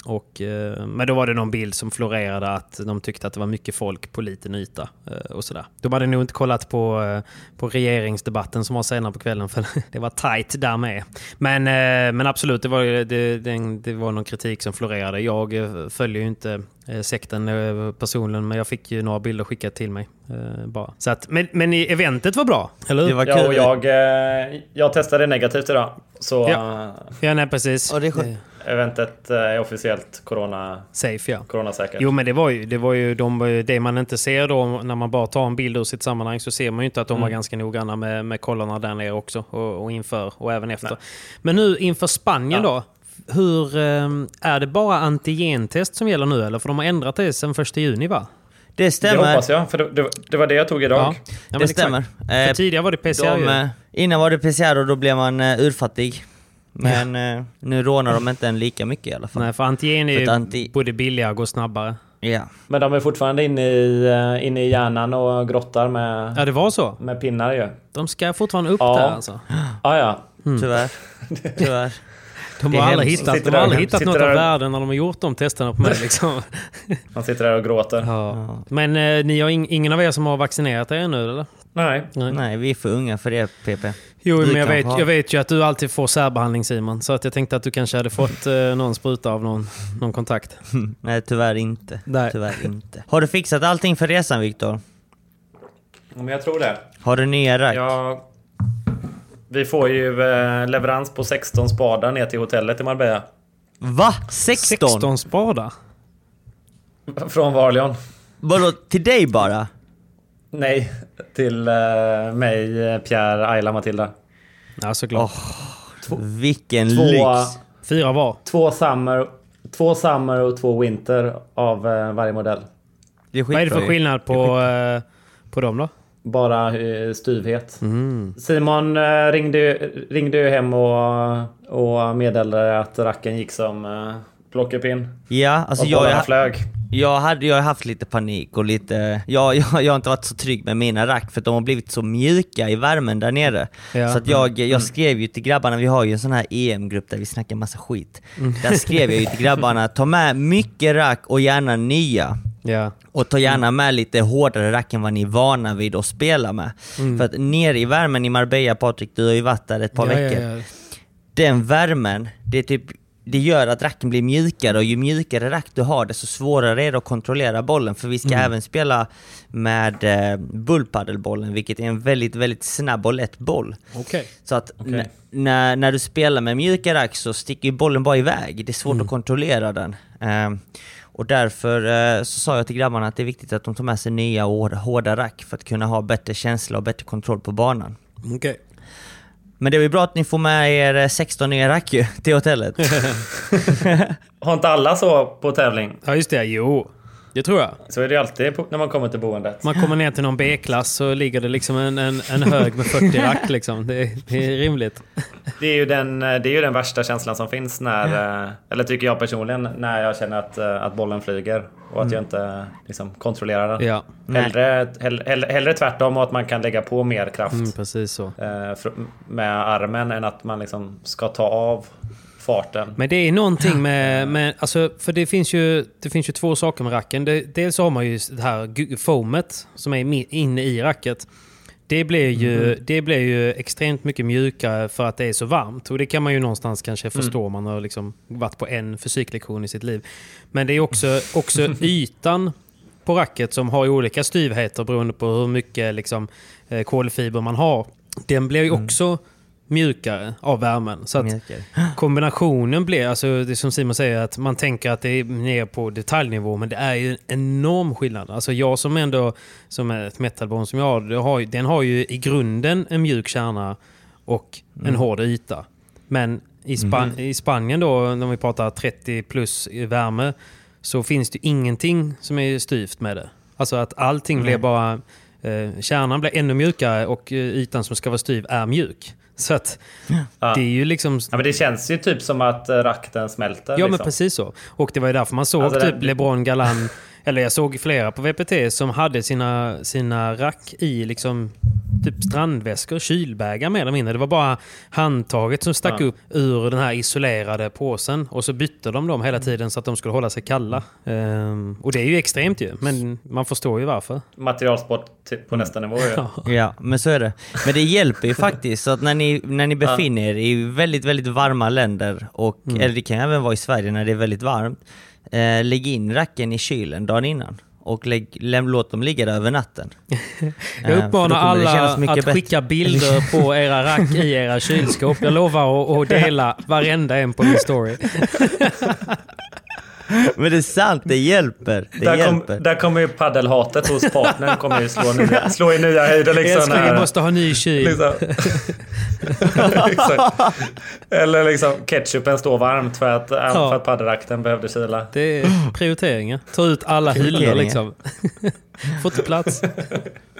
Och, eh, men då var det någon bild som florerade att de tyckte att det var mycket folk på liten yta. eh, Och sådär. De hade nog inte kollat på, eh, på regeringsdebatten som var senare på kvällen för det var tight där med. Men, eh, men absolut, det var, det, det, det var någon kritik som florerade. Jag eh, följer ju inte sekten eh, personligen men jag fick ju några bilder skickat till mig. eh, Bara. Så att, men, men eventet var bra, eller hur? Det var Ja, och jag, eh, jag testade negativt idag. Så Ja. eh, Ja, nej precis. Ja, det är skönt. Eh, eventet eh, är officiellt corona, Safe, ja. coronasäkert. Jo, men det var ju, det, var ju de, det man inte ser då när man bara tar en bild ur sitt sammanhang så ser man ju inte att de var ganska noggranna med, med kollarna där nere också och, och inför och även efter. Men nu inför Spanien Ja. då. Hur, eh, är det bara antigentest som gäller nu eller? För de har ändrat det sen första juni va? Det det stämmer. hoppas jag, för det, det, det var det jag tog idag. Ja, men det exakt. stämmer. För Eh, tidigare var det PCR de, eh, innan var det PCR och då blev man uh, urfattig. Men eh, nu rånar de inte en lika mycket i alla fall. Nej, för antigen är För anti- både billigare och går snabbare. Ja. Men de är fortfarande inne i, eh, inne i hjärnan och grottar med, Ja, det var så. med pinnar ju. De ska fortfarande upp Ja. där alltså. Ah, ja, Tyvärr. Tyvärr. De har aldrig hittat, de har där- aldrig hittat något av värde när de har gjort de testerna på mig. Liksom. Man sitter där och gråter. Ja. Men eh, ni har in, ingen av er som har vaccinerat er ännu eller? Nej. Nej, vi är för unga för det PP. Jo, Du men jag vet, jag vet ju att du alltid får särbehandling Simon. Så att jag tänkte att du kanske hade fått eh, någon spruta av någon, någon kontakt. Nej, tyvärr inte. Nej. Tyvärr inte. Har du fixat allting för resan Viktor? Men jag tror det. Har du nya rack? Ja, vi får ju eh, leverans på 16 spadar ner till hotellet i Marbella. Va? 16? 16 spadar? Från Varlion. Vadå, till dig bara? Nej, till eh, mig, Pierre, Ayla, Matilda. Ja, såklart. Vilken Två, lyx! Fyra var. två, summer, två summer och två winter av eh, varje modell. Det är Vad är det för skillnad på, eh, på dem då? Bara eh, styvhet. Mm. Simon eh, ringde, ringde ju hem och, och meddelade att racken gick som eh, plockepinn. Ja, alltså och jag, jag, flög. jag, hade, jag haft lite panik och lite... Jag, jag, jag har inte varit så trygg med mina rack för de har blivit så mjuka i värmen där nere. Ja. Så att jag, jag skrev ju till grabbarna, vi har ju en sån här EM-grupp där vi snackar massa skit. Där skrev jag ju till grabbarna, ta med mycket rack och gärna nya. Ja. Och ta gärna med lite hårdare rack än vad ni är vana vid att spela med. För att nere i värmen i Marbella, Patrik, du har ju varit där ett par ja, veckor. Ja, ja. Den värmen, det, typ, det gör att racken blir mjukare och ju mjukare rack du har desto svårare är det att kontrollera bollen. För vi ska även spela med eh, bullpaddelbollen, vilket är en väldigt, väldigt snabb och lätt boll. Okej. Så att n- när, när du spelar med mjuka rack så sticker ju bollen bara iväg. Det är svårt att kontrollera den. Ehm, och därför eh, så sa jag till grabbarna att det är viktigt att de tar med sig nya och hårda- rack för att kunna ha bättre känsla och bättre kontroll på banan. Okej. Men det är väl bra att ni får med er eh, 16 nya rack ju, till hotellet. Har inte alla så på tävling? Ja, just det. Jo. Det tror jag. Så är det alltid när man kommer till boendet. Man kommer ner till någon B-klass så ligger det liksom en, en, en hög med 40 rack liksom. Det, är- det är rimligt. Det är, ju den, det är ju den värsta känslan som finns när, eh, eller tycker jag personligen, när jag känner att, eh, att bollen flyger och att jag inte liksom, kontrollerar den. Ja, Hellre, hellre, hellre, hellre tvärtom och att man kan lägga på mer kraft mm, precis så. eh, med armen än att man liksom ska ta av farten. Men det är någonting med, med alltså, för det finns, ju, det finns ju två saker med racken. Det, dels har man ju det här foamet som är inne i racket. Det blir, ju, det blir ju extremt mycket mjukare för att det är så varmt. Och det kan man ju någonstans kanske förstå om man har liksom varit på en fysiklektion i sitt liv. Men det är också, också ytan på racket som har olika styvheter beroende på hur mycket liksom, eh, kolfiber man har. Den blir ju också mjukare av värmen. Så kombinationen blir, alltså det som Simon säger, att man tänker att det är ner på detaljnivå, men det är ju en enorm skillnad. Alltså jag som ändå, som är ett metalbone som jag har, den har ju i grunden en mjuk kärna och en hård yta. Men i, Span- i Spanien då, när vi pratar 30 plus i värme, så finns det ingenting som är styvt med det. Alltså att allting blir bara... Eh, kärnan blir ännu mjukare och eh, ytan som ska vara styv är mjuk. Så att Ja. det är ju liksom... Ja, men det känns ju typ som att eh, rakten smälter. Ja, liksom. men precis så. Och det var ju därför man såg Alltså, typ det- LeBron Galan, eller jag såg flera på VPT som hade sina, sina rack i liksom typ strandväskor, kylbägar mer eller mindre. Det var bara handtaget som stack Ja. upp ur den här isolerade påsen och så bytte de dem hela tiden så att de skulle hålla sig kalla. Ehm, och det är ju extremt ju, men man förstår ju varför. Materialsport på nästa nivå ju. Ja, men så är det. Men det hjälper ju faktiskt. Så att när ni, när ni befinner er i väldigt, väldigt varma länder, och, eller det kan även vara i Sverige när det är väldigt varmt, eh, lägg in racken i kylen dagen innan. Och lägg, läm, låt dem ligga där över natten. Jag Eh, uppmanar alla att bättre. skicka bilder på era rack i era kylskåp. Jag lovar att, att dela varenda en på min story. Men det är sant, det hjälper. Det Där, kom, hjälper. där kommer ju paddelhatet hos partnern kommer ju slå, nya, slå i nya höjder. Liksom, Älskling, när- jag måste ha ny kyl. liksom. Eller liksom ketchupen står varmt för att, för att paddelrakten behövde kyla. Det är prioriteringar. Ta ut alla hyllor liksom. Får inte plats.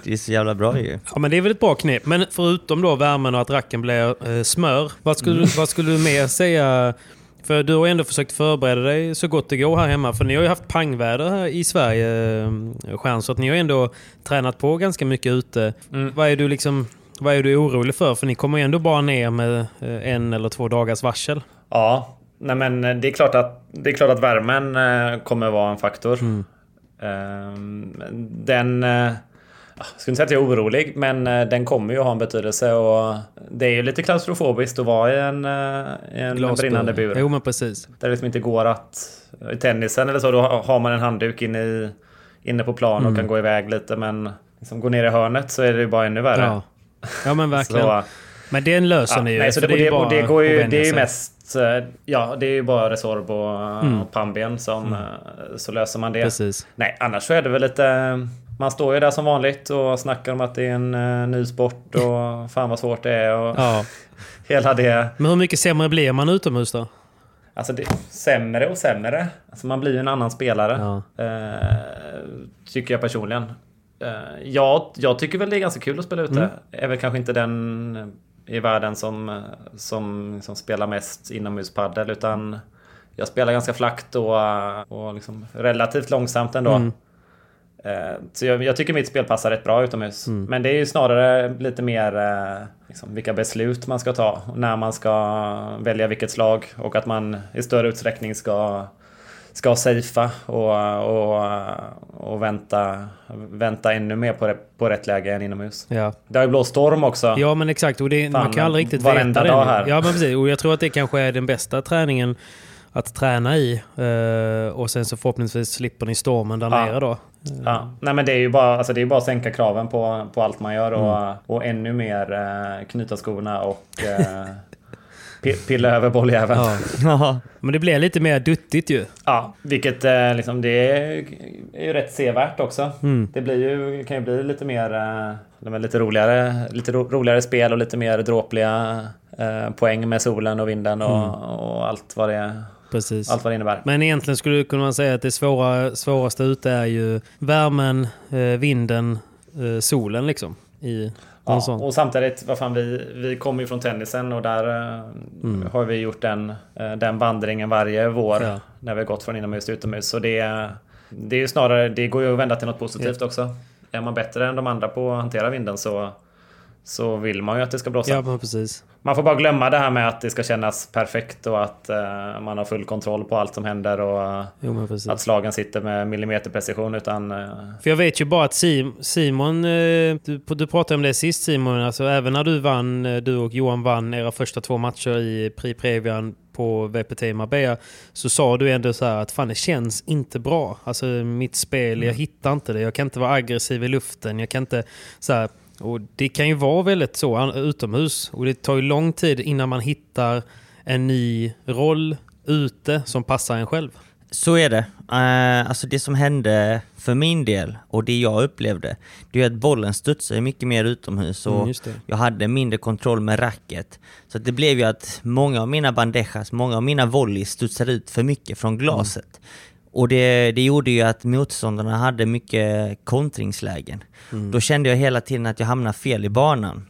Det är så jävla bra ju. Ja, men det är väl ett bra knep. Men förutom då värmen och att racken blir eh, smör. Vad skulle, Mm. vad skulle du mer säga? För du har ändå försökt förbereda dig så gott det går här hemma. För ni har ju haft pangväder här i Sverige, eh, Stjärn, så att ni har ändå tränat på ganska mycket ute. Mm. Vad är du liksom... Vad är du orolig för? För ni kommer ju ändå bara ner med eh, en eller två dagars varsel. Ja, nej men det är klart att, det är klart att värmen eh, kommer vara en faktor. Mm. Ehm, Den... Jag skulle inte säga att jag är orolig, men eh, den kommer ju ha en betydelse. Och det är ju lite klaustrofobiskt att vara i en, eh, en Glasbur. brinnande bur. Jo men precis. Där det liksom inte går att... I tennisen eller så, då har man en handduk inne, i, inne på plan Mm. och kan gå iväg lite. Men liksom går ner i hörnet så är det ju bara ännu värre. Ja. ja men verkligen. Så, Men den löser ja, ni ju. nej, så det, det, bara det, går ju, det är ju mest... eh, Ja, det är ju bara Resorb och, Mm. och pannben som... eh, Så löser man det. Precis. Nej, annars så är det väl lite... Man står ju där som vanligt och snackar om att det är en eh, ny sport och fan vad svårt det är och Ja. hela det. Men hur mycket sämre blir man utomhus då? Alltså det, sämre och sämre. Alltså man blir ju en annan spelare. Ja. Eh, tycker jag personligen. Eh, jag, jag tycker väl det är ganska kul att spela ute. Mm. Är väl kanske inte den i världen som, som, som spelar mest inomhuspaddel utan jag spelar ganska flackt och, och liksom relativt långsamt ändå. Mm. Eh, Så jag, jag tycker mitt spel passar rätt bra utomhus. Mm. Men det är ju snarare lite mer eh, liksom, vilka beslut man ska ta. När man ska välja vilket slag. Och att man i större utsträckning ska, ska safea och, och, och vänta, vänta ännu mer på, det, på rätt läge än inomhus. Ja. Det har ju blåst storm också. Ja men exakt, och det, man Fan, kan aldrig riktigt varenda veta dag det. här. Ja men precis, och jag tror att det kanske är den bästa träningen att träna i. eh, och sen så förhoppningsvis slipper ni stormen där Ja. nere då. Ja. Nej men det är ju bara, alltså det är bara att sänka kraven på, på allt man gör och, Mm. och ännu mer eh, knyta skorna och eh, pi- pilla över bolljäveln. Ja. Men det blir lite mer duttigt ju. Ja, vilket eh, liksom, det är, är ju rätt sevärt också. Mm. Det blir ju, kan ju bli lite mer, eh, lite roligare, lite ro, roligare spel och lite mer dråpliga eh, poäng med solen och vinden och, Mm. och allt, vad det, Precis. allt vad det innebär. Men egentligen skulle kunna man säga att det svåra, svåraste ute är ju värmen, eh, vinden, eh, solen liksom. I Ja, sån. och samtidigt, vad fan, vi, vi kommer ju från tennisen och där eh, Mm. har vi gjort den, den vandringen varje vår Ja. när vi har gått från inomhus till utomhus. Så det, det är ju snarare, det går ju att vända till något positivt också. Är man bättre än de andra på att hantera vinden så, så vill man ju att det ska blåsa. Ja precis. Man får bara glömma det här med att det ska kännas perfekt och att eh, man har full kontroll på allt som händer och Jo men precis. att slagen sitter med millimeterprecision utan... Eh, För jag vet ju bara att Sim, Simon, eh, du, du pratade om det sist Simon, alltså även när du vann, du och Johan vann era första två matcher i Prix Previan på VPT i Marbella så sa du ändå så här att fan det känns inte bra. Alltså mitt spel, jag hittar inte det. Jag kan inte vara aggressiv i luften. Jag kan inte så här, och det kan ju vara väldigt så utomhus och det tar ju lång tid innan man hittar en ny roll ute som passar en själv. Så är det. Eh, alltså det som hände för min del och det jag upplevde, det är att bollen studsade mycket mer utomhus och Mm, just det. jag hade mindre kontroll med racket. Så det blev ju att många av mina bandejas, många av mina volleys studsade ut för mycket från glaset. Och det, det gjorde ju att motståndarna hade mycket kontringslägen. Då kände jag hela tiden att jag hamnade fel i banan.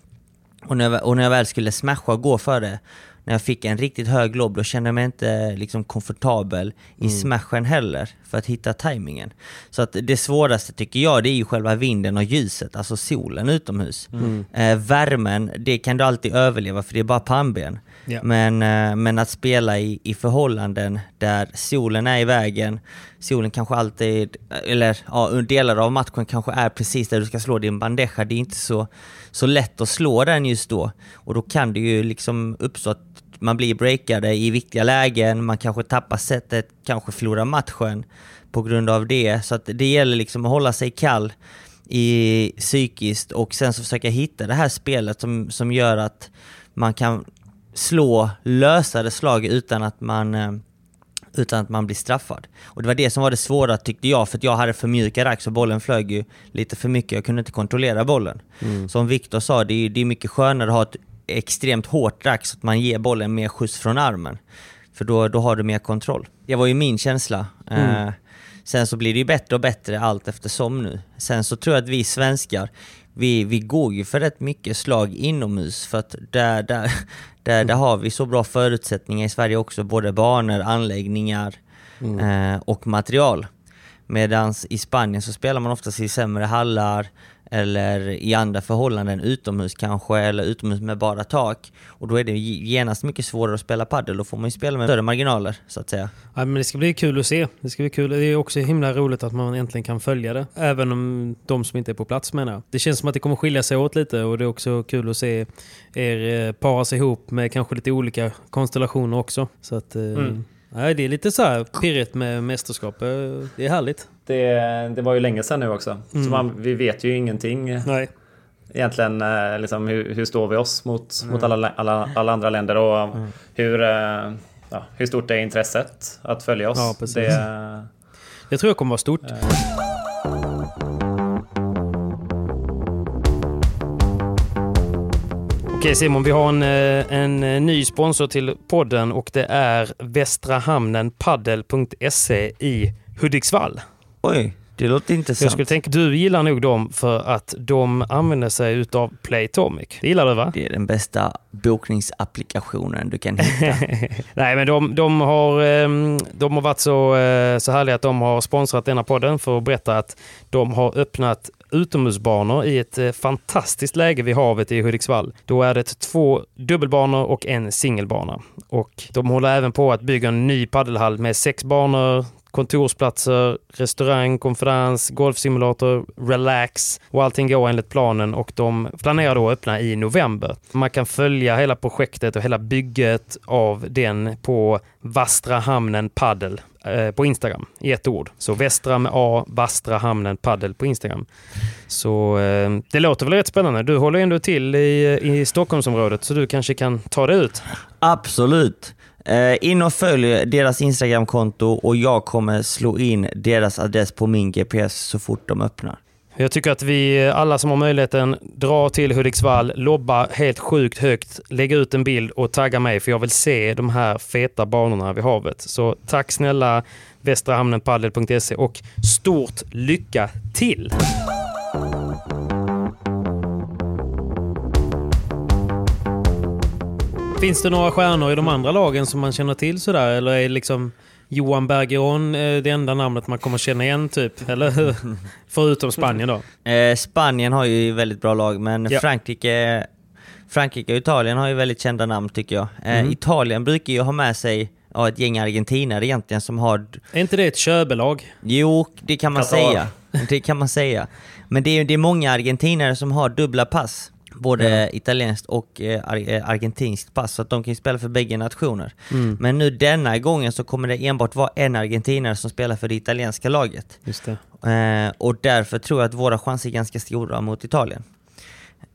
Och när, jag, och när jag väl skulle smasha och gå för det, när jag fick en riktigt hög lobb, då kände jag mig inte liksom komfortabel i smashen heller, för att hitta tajmingen. Så att det svåraste tycker jag, det är ju själva vinden och ljuset, alltså solen utomhus. Eh, värmen, det kan du alltid överleva, för det är bara pannben. Yeah. Men, eh, men att spela i, i förhållanden där solen är i vägen, solen kanske alltid, eller ja, delar av matchen kanske är precis där du ska slå din bandeja, det är inte så, så lätt att slå den just då. Och då kan det ju liksom uppstå att man blir breakade i viktiga lägen, man kanske tappar sättet, kanske förlorar matchen på grund av det. Så att det gäller liksom att hålla sig kall i psykiskt och sen så försöka hitta det här spelet som, som gör att man kan slå lösare slag utan att man eh, utan att man blir straffad. Och det var det som var det svåra tyckte jag, för att jag hade för mjuka rack så bollen flög ju lite för mycket, jag kunde inte kontrollera bollen. Som Viktor sa, det är, det är mycket skönare att ha ett extremt hårt rack så att man ger bollen mer skjuts från armen. För då, då har du mer kontroll. Det var ju min känsla. Eh, sen så blir det ju bättre och bättre allt eftersom nu. Sen så tror jag att vi svenskar, vi, vi går ju för rätt mycket slag inomhus för att där, där, där, där har vi så bra förutsättningar i Sverige också, både banor, anläggningar eh, och material. Medan i Spanien så spelar man oftast i sämre hallar eller i andra förhållanden, utomhus kanske, eller utomhus med bara tak. Och då är det genast mycket svårare att spela padel. Då får man ju spela med större marginaler, så att säga. Ja, men det ska bli kul att se. Det ska bli kul. Det är också himla roligt att man äntligen kan följa det. Även om de som inte är på plats menar jag. Det känns som att det kommer skilja sig åt lite och det är också kul att se er eh, para sig ihop med kanske lite olika konstellationer också. Så att... Eh, mm. Ja, det är lite så här pirrigt med mästerskap. Eh, det är härligt. Det, det var ju länge sedan nu också. Mm. Så man, vi vet ju ingenting. Nej. Egentligen liksom, hur, hur står vi oss mot, mm. mot alla, alla, alla andra länder och mm. hur, ja, hur stort är intresset att följa oss. Ja, precis. Det, jag tror det kommer vara stort. Okej Simon, vi har en, eh, en eh, ny sponsor till podden och det är Västra Hamnen Paddel.se i Hudiksvall. Oj, det låter intressant. Jag skulle tänka, du gillar nog dem för att de använder sig utav Playtomic. Det gillar du va? Det är den bästa bokningsapplikationen du kan hitta. Nej, men de, de, har, ehm, de har varit så, eh, så härliga att de har sponsrat denna podden för att berätta att de har öppnat utomhusbanor i ett eh, fantastiskt läge vid havet i Hudiksvall. Då är det två dubbelbanor och en singelbana. Och de håller även på att bygga en ny paddelhall med sex banor, kontorsplatser, restaurang, konferens, golfsimulator, relax och allting går enligt planen och de planerar då att öppna i november. Man kan följa hela projektet och hela bygget av den på Vastra hamnen paddel eh, på Instagram i ett ord. Så Västra med A, Vastra hamnen paddel på Instagram. Så eh, det låter väl rätt spännande. Du håller ändå till i, i Stockholmsområdet så du kanske kan ta dig ut? Absolut. Eh, in och följ deras Instagramkonto och jag kommer slå in deras adress på min GPS så fort de öppnar. Jag tycker att vi alla som har möjligheten drar till Hudiksvall, lobba helt sjukt högt, lägga ut en bild och tagga mig för jag vill se de här feta banorna vid havet. Så tack snälla västrahamnenpaddel.se och stort lycka till! Finns det några stjärnor i de andra lagen som man känner till sådär? Eller är liksom Johan Bergeron det enda namnet man kommer känna igen typ? Eller hur? Förutom Spanien då? Eh, Spanien har ju väldigt bra lag, men ja. Frankrike, Frankrike och Italien har ju väldigt kända namn tycker jag. Eh, mm. Italien brukar ju ha med sig ja, ett gäng argentinare egentligen som har... Är inte det ett köbelag? Jo, det kan man Qatar. säga. Det kan man säga. Men det är, det är många argentinare som har dubbla pass både ja. italienskt och eh, eh, argentinskt pass, så att de kan spela för bägge nationer. Mm. Men nu denna gången så kommer det enbart vara en argentinare som spelar för det italienska laget. Just eh, och därför tror jag att våra chanser är ganska stora mot Italien.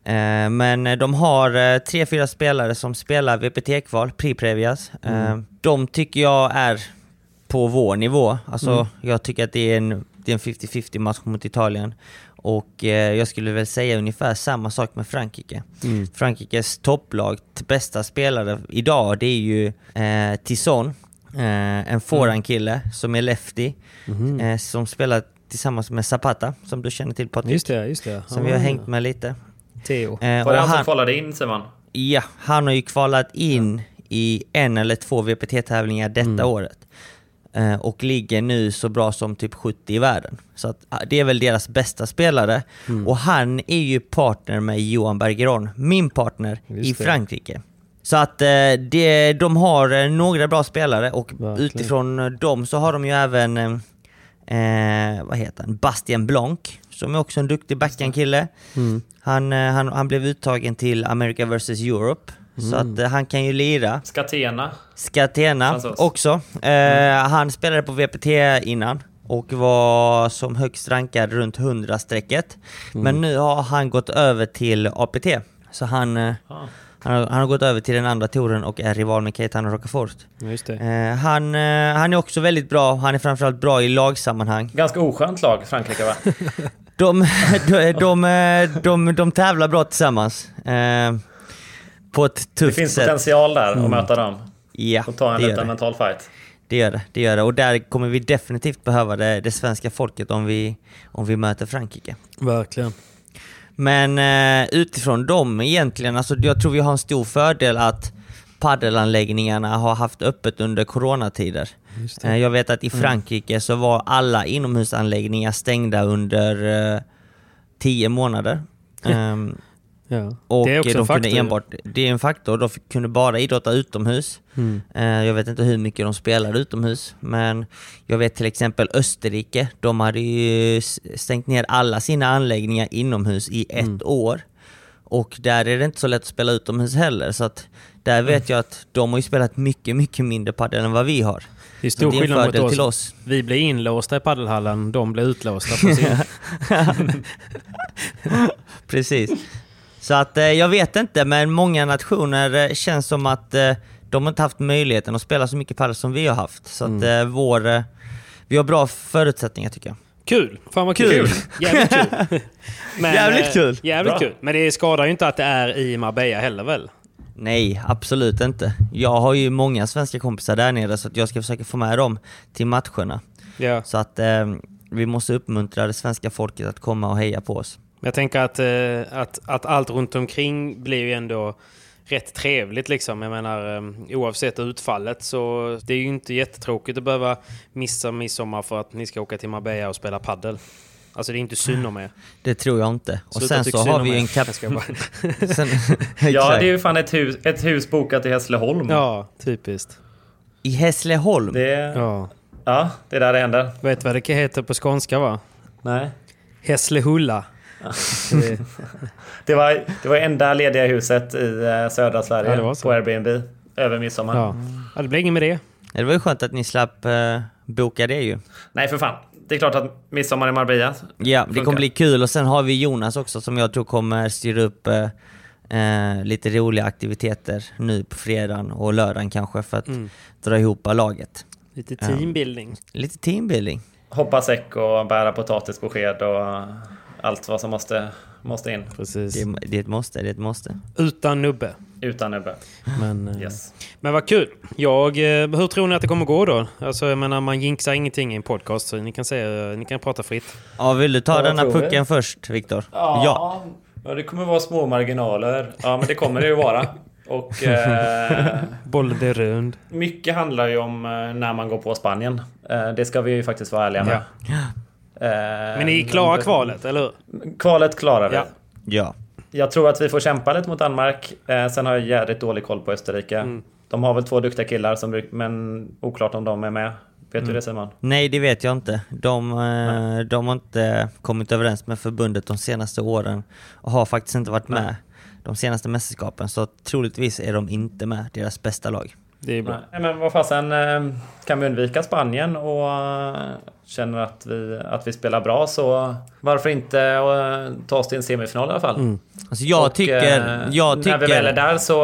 Eh, men de har tre, fyra spelare som spelar VPT-kval, Pri-Previas. Mm. De tycker jag är på vår nivå. Alltså, mm. Jag tycker att det är en, det är en 50-50 match mot Italien. Och eh, jag skulle väl säga ungefär samma sak med Frankrike. Mm. Frankrikes topplag, bästa spelare idag, det är ju eh, Tisson, eh, en forehandkille mm. som är lefty, mm. eh, som spelar tillsammans med Zapata, som du känner till Patrik. Just det, just det. Som ah, vi har hängt med lite. Theo. Eh, Var det han som kvalade in Simon? Ja, han har ju kvalat in i en eller två VPT-tävlingar detta mm. året. Eh, och ligger nu så bra som typ 70 i världen. Så att, ah, det är väl deras bästa spelare. Mm. Och han är ju partner med Johan Bergeron, min partner Just i Frankrike. Så att eh, det, de har eh, några bra spelare och Verkligen. utifrån dem så har de ju även eh, vad heter han? Bastien Blanc, som är också en duktig backhandkille. Mm. Han, han, han blev uttagen till America vs Europe Mm. Så att uh, han kan ju lira. Skatena. Skatena också. Mm. Han spelade på VPT innan och var som högst rankad runt 100-strecket. Mm. Men nu har han gått över till APT. Så han, uh, han, har, han, har, gått över till den andra touren och är rival med Keitano Rocafort. han, han är också väldigt bra. Han är framförallt bra i lagsammanhang. Ganska oskönt lag, Frankrike va? de, de, de, de, de, tävlar bra tillsammans på ett tufft sätt. Det finns sätt. potential där mm. att möta dem. Ja, och ta en liten mental fight. Det gör det, det gör det. Och där kommer vi definitivt behöva det, det svenska folket om vi, om vi möter Frankrike. Verkligen. Men eh, utifrån dem egentligen, alltså jag tror vi har en stor fördel att paddelanläggningarna har haft öppet under coronatider. Eh, Jag vet att i Frankrike så var alla inomhusanläggningar stängda under eh, tio månader. Ehm, Ja. och det är också de en faktor. kunde enbart, det är en faktor, de kunde bara idrotta utomhus. Mm. Eh, Jag vet inte hur mycket de spelade utomhus, men jag vet till exempel Österrike, de hade ju stängt ner alla sina anläggningar inomhus i ett Mm. år. Och där är det inte så lätt att spela utomhus heller, så att där Mm. vet jag att de har ju spelat mycket, mycket mindre padel än vad vi har. Det är stor det är skillnad mot oss. till oss. Vi blir inlåsta i paddelhallen, de blir utlåsta sin. Precis. Så att eh, jag vet inte, men många nationer eh, känns som att eh, de har inte haft möjligheten att spela så mycket padel som vi har haft. Så att eh, vår, eh, vi har bra förutsättningar tycker jag. Kul! Fan vad kul! Kul. Jävligt kul! Men, Jävligt eh, kul. Jävligt Bra. kul. Men det skadar ju inte att det är i Marbella heller väl? Nej, absolut inte. Jag har ju många svenska kompisar där nere så att jag ska försöka få med dem till matcherna. Ja. Så att eh, vi måste uppmuntra det svenska folket att komma och heja på oss. Jag tänker att, eh, att, att allt runt omkring blir ju ändå rätt trevligt liksom. Jag menar eh, oavsett utfallet så det är ju inte jättetråkigt att behöva missa midsommar för att ni ska åka till Marbella och spela paddel. Alltså det är inte synd om er. Det tror jag inte. Och Sluta sen så har vi ju en kap... Sen, Ja, det är ju fan ett hus, ett hus bokat i Hässleholm. Ja, typiskt. I Hässleholm? Det, ja. Ja. det är där det händer. Vet du vad det heter på skånska va? Nej. Hässlehulla. Det- Det var det var enda lediga huset i eh, södra Sverige Ja, på Airbnb över midsommar. ja. ja, det blir inget med det. Det var ju skönt att ni slapp eh, boka det ju. Nej, för fan. Det är klart att midsommar i Marbella Ja, det kommer bli kul och sen har vi Jonas också som jag tror kommer styra upp eh, eh, lite roliga aktiviteter nu på fredagen och lördagen kanske för att Mm. dra ihop laget. Lite teambuilding. Lite teambuilding. Hoppa säck och bära potatis på sked och allt vad som måste, måste in. Precis. Det är, det är ett måste, det är ett måste. Utan nubbe. Utan nubbe. Men, eh, Yes. men vad kul. Jag, eh, hur tror ni att det kommer gå då? Alltså, jag menar, man jinxar ingenting i en podcast, så ni kan, säga, ni kan prata fritt. Ja, vill du ta Ja, denna tror vi? pucken först, Viktor? Ja. ja, det kommer vara små marginaler. Ja, men det kommer det ju vara. Och eh, Bollen är rund. mycket handlar ju om eh, när man går på Spanien. Eh, det ska vi ju faktiskt vara ärliga med. Eh, Men ni klarar kvalet, eller hur? Kvalet klarar vi. Ja. Ja. Jag tror att vi får kämpa lite mot Danmark. Eh, sen har jag jävligt dålig koll på Österrike. Mm. De har väl två duktiga killar, som, men oklart om de är med. Vet Mm. du det Simon? Nej, det vet jag inte. De, eh, de har inte kommit överens med förbundet de senaste åren och har faktiskt inte varit med de senaste mästerskapen. Så troligtvis är de inte med, deras bästa lag. Det är bra. Nej, men vad fasen, eh, kan vi undvika Spanien och eh, känner att vi, att vi spelar bra så varför inte eh, ta oss till en semifinal i alla fall? Mm. Alltså jag Och, tycker... eh, jag När vi väl är tycker där så,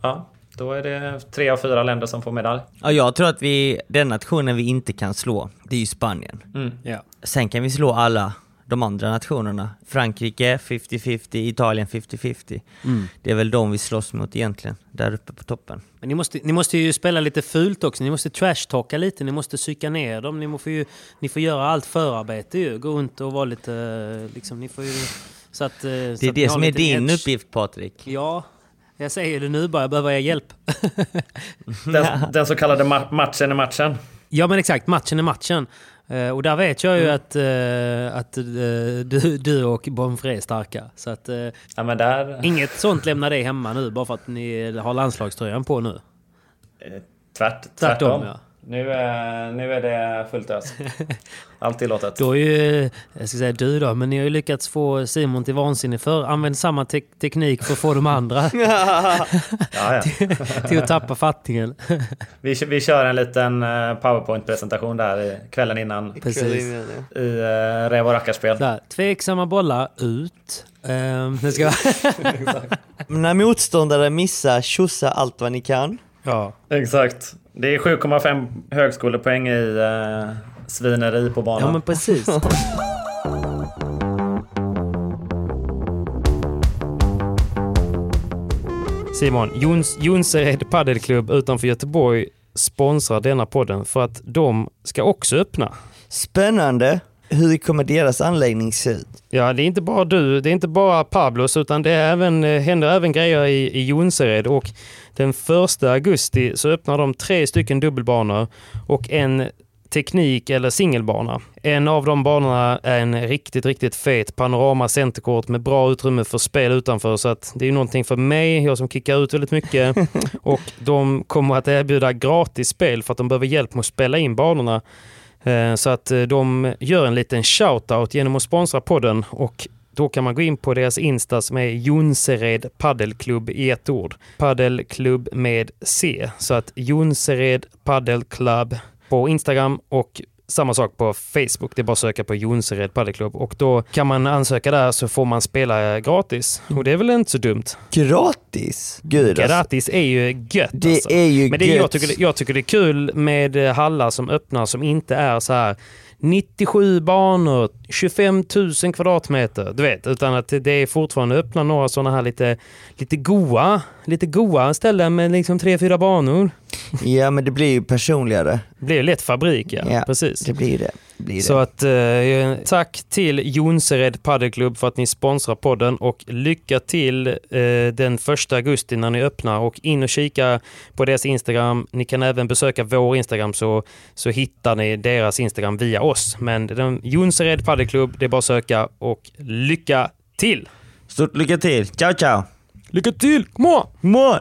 ja, då är det tre av fyra länder som får medalj. ja, jag tror att vi, den nationen vi inte kan slå, det är ju Spanien. Ja. Sen kan vi slå alla de andra nationerna. Frankrike 50-50, Italien 50-50. Det är väl de vi slåss mot egentligen, där uppe på toppen. Men ni måste, ni måste ju spela lite fult också. Ni måste trashtalka lite. Ni måste psyka ner dem. Ni, må få ju, ni får göra allt förarbete ju. Gå runt och vara lite... eh, Liksom, ni får ju... Så att, eh, Det är det som är din uppgift Patrik. Ja, jag säger det nu bara. Jag behöver er hjälp. Den, den så kallade ma- matchen i matchen. ja, men exakt. Matchen är matchen. Eh, och där vet jag ju Mm. att, eh, att eh, du, du och Bonfré är starka. Så att, eh, Ja, där... inget sånt lämnar dig hemma nu bara för att ni har landslagströjan på nu. Tvärt, tvärtom. Tvärtom, ja. Nu, är, nu är det fullt ös. Allt tillåtet. Då är ju, jag ska säga du då, men ni har ju lyckats få Simon till vansinne för Använd samma te- teknik för att få de andra Ja, ja. till att tappa fattningen. Vi, vi kör en liten eh, powerpoint-presentation där i, kvällen innan Precis. i uh, Räv och rackarspel. Där. Tveksamma bollar ut. Um, det ska... När motståndare missar, tjosa allt vad ni kan. Ja. Exakt. Det är 7,5 högskolepoäng i uh, svineri på banan. ja, men precis. Simon, Jons, Jonsered Paddelklubb utanför Göteborg sponsrar denna podden för att de ska också öppna. Spännande! Hur kommer deras anläggning se ut? Ja, det är inte bara du, det är inte bara Pablos, utan det är även, eh, händer även grejer i, i Jonsered. Och den 1 augusti så öppnar de tre stycken dubbelbanor och en teknik eller singelbana. En av de banorna är en riktigt, riktigt fet panorama centerkort med bra utrymme för spel utanför. Så att det är någonting för mig, jag som kickar ut väldigt mycket. och de kommer att erbjuda gratis spel för att de behöver hjälp med att spela in banorna. Eh, så att eh, de gör en liten shoutout genom att sponsra podden och då kan man gå in på deras Insta som är Jonsered Paddelklubb i ett ord. Paddelklubb med C. Så att Jonsered Paddelklubb på Instagram och samma sak på Facebook. Det är bara att söka på Jonsered Paddelklubb och då kan man ansöka där så får man spela gratis. Och det är väl inte så dumt? Gratis? Gud alltså. Gratis är ju gött Det alltså. är ju Men det, gött. jag, tycker, jag tycker det är kul med eh, hallar som öppnar som inte är så här 97 banor, 25 000 kvadratmeter, du vet. Utan att det är fortfarande öppna några sådana här lite, lite goa, lite goa ställen med liksom tre, fyra banor. Ja men det blir ju personligare. Det blir ju lätt fabrik, ja. Ja, Precis. Det blir det. det, blir Så det. att eh, tack till Jonsered Paddelklubb för att ni sponsrar podden och lycka till eh, den första augusti när ni öppnar och in och kika på deras Instagram. Ni kan även besöka vår Instagram så, så hittar ni deras Instagram via oss. Men den, Jonsered Paddelklubb, det är bara att söka och lycka till! Stort lycka till. Ciao ciao! Lycka till! Kom on! Mål!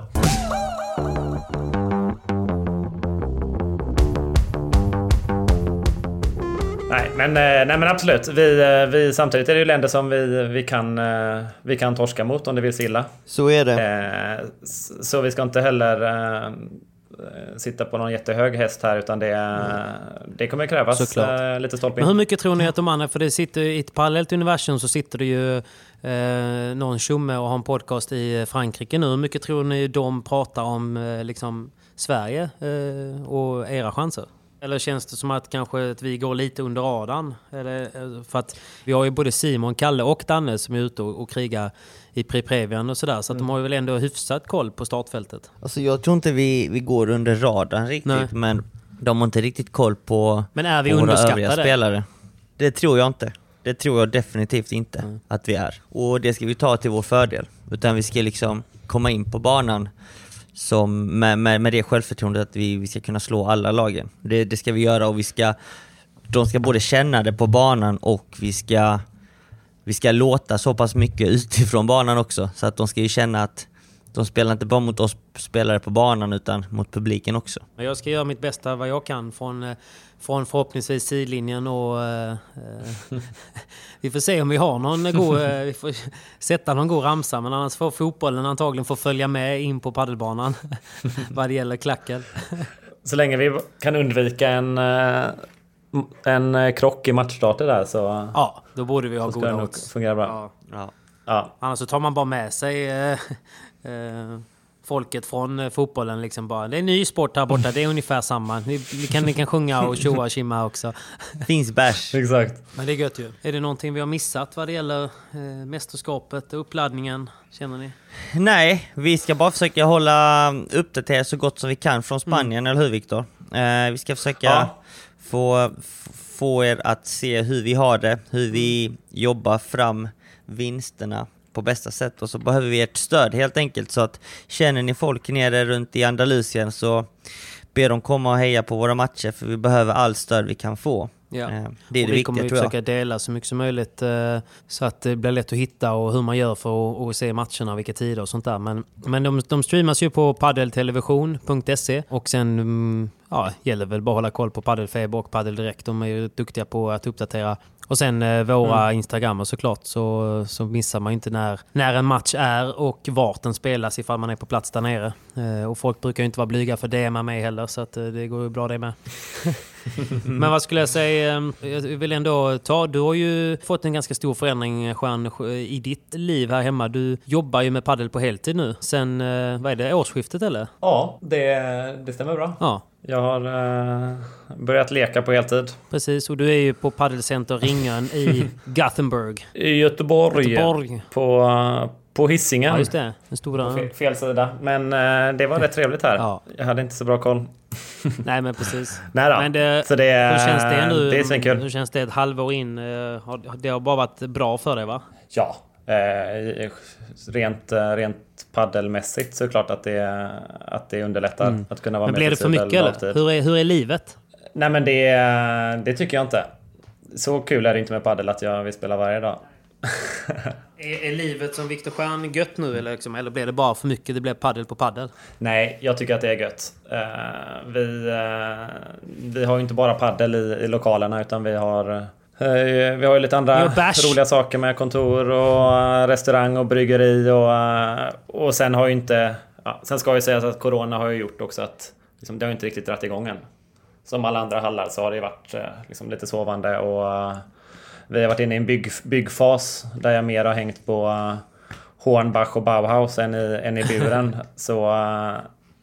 Nej, men, eh, nej, men absolut. Vi, eh, vi, samtidigt är det ju länder som vi, vi, kan, eh, vi kan torska mot om det vill sig illa. Så är det. Så vi ska inte heller sitta på någon jättehög häst här utan det, det kommer krävas Såklart. lite stolpe Men hur in. mycket tror ni att de andra, för det sitter i ett parallellt universum så sitter det ju eh, någon tjomme och har en podcast i Frankrike nu. Hur mycket tror ni de pratar om eh, liksom Sverige eh, och era chanser? Eller känns det som att kanske att vi går lite under radarn? Eller, eh, för att vi har ju både Simon, Kalle och Danne som är ute och, och krigar i Preprevian och sådär. Så att de har ju väl ändå hyfsat koll på startfältet. Alltså jag tror inte vi, vi går under radarn riktigt, Nej. men de har inte riktigt koll på, Men är vi på våra övriga spelare. Det tror jag inte. Det tror jag definitivt inte Mm. att vi är. Och det ska vi ta till vår fördel. Utan vi ska liksom komma in på banan som med, med, med det självförtroendet att vi, vi ska kunna slå alla lagen. Det, det ska vi göra och vi ska, de ska både känna det på banan och vi ska, vi ska låta så pass mycket utifrån banan också. Så att de ska ju känna att de spelar inte bara mot oss spelare på banan utan mot publiken också. Jag ska göra mitt bästa vad jag kan från, eh, från förhoppningsvis sidlinjen och eh, eh, vi får se om vi har någon god, eh, vi får sätta någon god ramsa men annars får fotbollen antagligen få följa med in på paddelbanan vad det gäller klacken. Så länge vi kan undvika en, eh, en krock i matchstarter där så, Ja, då borde vi ha goda odds. fungera bra. Ja. Ja. Ja. Annars så tar man bara med sig eh, eh, folket från eh, fotbollen liksom bara. Det är en ny sport här borta, det är ungefär samma. Ni, ni, kan, ni kan sjunga och tjoa och tjimma också. Finns bärs. Exakt. Men det är gött ju. Är det någonting vi har missat vad det gäller eh, mästerskapet och uppladdningen? Känner ni? Nej, vi ska bara försöka hålla uppdaterat så gott som vi kan från Spanien, eller hur Viktor? Eh, vi ska försöka Ja. få, få er att se hur vi har det, hur vi jobbar fram vinsterna på bästa sätt och så behöver vi ert stöd helt enkelt så att känner ni folk nere runt i Andalusien så be dem komma och heja på våra matcher för vi behöver all stöd vi kan få. Ja. Eh, det är och det vi kommer viktiga tror jag. försöka dela så mycket som möjligt eh, så att det blir lätt att hitta och hur man gör för att, att se matcherna, vilka tider och sånt där. Men, men de, de streamas ju på paddeltelevision.se och sen mm, ja, gäller väl bara att hålla koll på Paddelfeber och Paddel Direkt. De är ju duktiga på att uppdatera. Och sen eh, våra Mm. Instagram såklart så, så missar man ju inte när, när en match är och vart den spelas ifall man är på plats där nere. Eh, och folk brukar ju inte vara blyga för det med mig heller så att, eh, det går ju bra det med. Men vad skulle jag säga? eh, Jag vill ändå ta... Du har ju fått en ganska stor förändring, Jean, i ditt liv här hemma. Du jobbar ju med paddel på heltid nu. Sen, eh, vad är det, årsskiftet eller? Ja, det, det stämmer bra. Ja, Jag har eh, börjat leka på heltid. precis. Och du är ju på Paddelcenter Ringön i Gothenburg. I Göteborg. Göteborg. På, eh, på Hisingen. Ja, just det. Den stora... fe- fel sida. Men eh, det var rätt trevligt här. Ja. Jag hade inte så bra koll. Nej men precis. Nej då. Men det, så det, hur känns det nu? Det är svinkul. Hur känns det ett halvår in? Eh, Det har bara varit bra för dig va? Ja, eh, rent, eh, rent paddelmässigt så är det klart att det, att det underlättar att kunna vara Mm. Men blir det för mycket eller? Hur är, hur är livet? Nej men det, det tycker jag inte. Så kul är det inte med paddel att jag vill spela varje dag. Är, är livet som Viktor Stjern gött nu eller, liksom, eller blir det bara för mycket? Det blir paddel på paddel? Nej, jag tycker att det är gött. Eh, vi, eh, vi har ju inte bara paddel i, i lokalerna utan vi har vi har ju lite andra roliga saker med kontor och eh, restaurang och bryggeri och, eh, och sen har ju inte... Ja, sen ska ju sägas att Corona har ju gjort också att liksom, det har ju inte riktigt dragit igång än. Som alla andra hallar så har det ju varit eh, liksom, lite sovande och eh, vi har varit inne i en bygg, byggfas där jag mer har hängt på Hornbach och Bauhaus än i, än i buren. så, eh,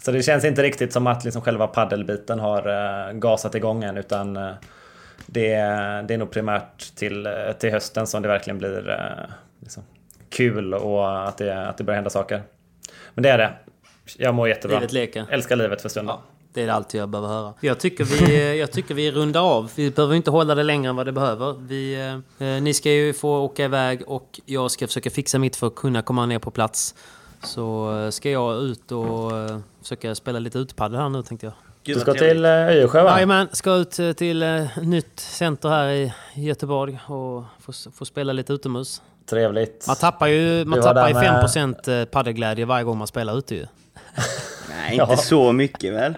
så det känns inte riktigt som att liksom själva paddelbiten har gasat igång än utan eh, det, det är nog primärt till, till hösten som det verkligen blir eh, liksom, kul och att det, att det börjar hända saker. Men det är det. Jag mår jättebra. Livet leker. Älskar livet för stunden. Det är allt jag behöver höra. Jag tycker vi, jag tycker vi rundar av. Vi behöver inte hålla det längre än vad det behöver. Vi, eh, eh, ni ska ju få åka iväg och jag ska försöka fixa mitt för att kunna komma ner på plats. Så eh, ska jag ut och eh, försöka spela lite utepadel här nu tänkte jag. Du ska till eh, Öjersjö va? Jajamän, ska ut eh, till eh, nytt center här i Göteborg och få, få spela lite utomhus. Trevligt. Man tappar ju, man tappar ju där med- 5% paddelglädje varje gång man spelar ute ju. Nej, inte Ja. så mycket väl?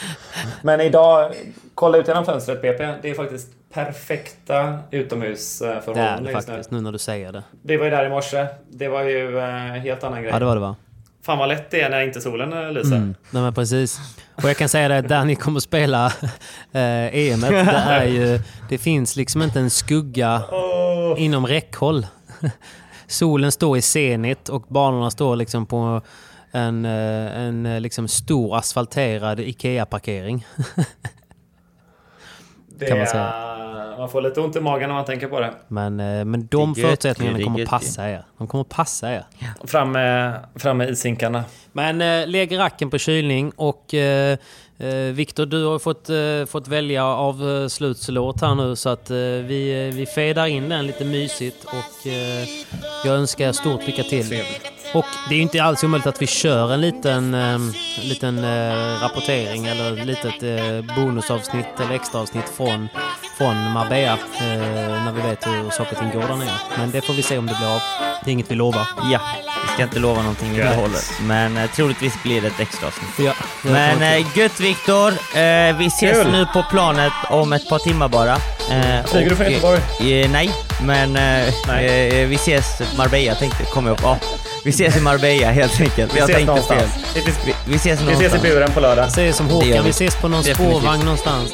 Men idag, kolla ut genom fönstret PP. Det är faktiskt perfekta Det är utomhusförhållanden det just nu. faktiskt, nu när du säger det. Det var ju där i morse. Det var ju helt annan grej. Ja, det var det va? Fan vad lätt det är när inte solen lyser. Mm. Nej, men precis. Och jag kan säga det, där ni kommer spela eh, EM, det är ju... Det finns liksom inte en skugga Åh, inom räckhåll. Solen står i zenit och banorna står liksom på en, eh, en eh, liksom stor asfalterad IKEA-parkering. det kan man är- säga. Man får lite ont i magen när man tänker på det. Men, eh, men de Det är förutsättningarna är kommer gött, passa er. De kommer passa er. Fram med, fram med ishinkarna. Men eh, lägg racken på kylning och eh, eh, Viktor, du har fått, eh, fått välja av eh, slutslåt här nu så att eh, vi, vi fedar in den lite mysigt och eh, jag önskar er stort lycka till. Trevligt. Och det är ju inte alls omöjligt att vi kör en liten, eh, en liten eh, rapportering eller ett litet eh, bonusavsnitt eller extraavsnitt från, från Marbella eh, när vi vet hur saker och ting går där nere. Men det får vi se om det blir av. Det är inget vi lovar. Ja, vi ska inte lova någonting vi håller. Men eh, troligtvis blir det ett extra avsnitt. Ja, Men eh, gött Viktor, eh, vi ses Kul. nu på planet om ett par timmar bara. Eh, Flyger du från Göteborg? Eh, nej, men eh, Nej. Eh, vi ses Marbella tänkte kom jag på. Vi ses i Marbella helt enkelt. Vi jag ses tänkte någonstans. fel. Vi ses, Vi, vi ses vi någonstans. ses i buren på lördag. Säger som Det gör Håkan, vi. vi ses på någon Definitivt. spårvagn någonstans.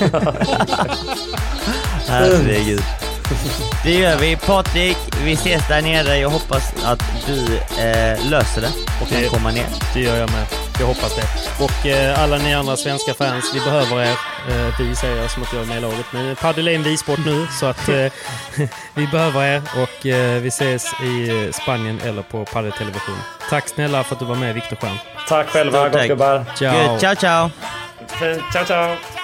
Herregud. Det gör vi. Patrik, vi ses där nere. Jag hoppas att du eh, löser det och kan Det- komma ner. Det gör jag med. Jag hoppas det. Och eh, alla ni andra svenska fans, vi behöver er. Eh, vi säger jag som att jag är med i laget. Men padel är en vi-sport nu, så att eh, vi behöver er. Och eh, vi ses i Spanien eller på padeltelevision. Tack snälla för att du var med, Viktor Stjern. Tack själva, Stort tack. gottgubbar. Ciao! Good. Ciao, ciao. Ciao, ciao.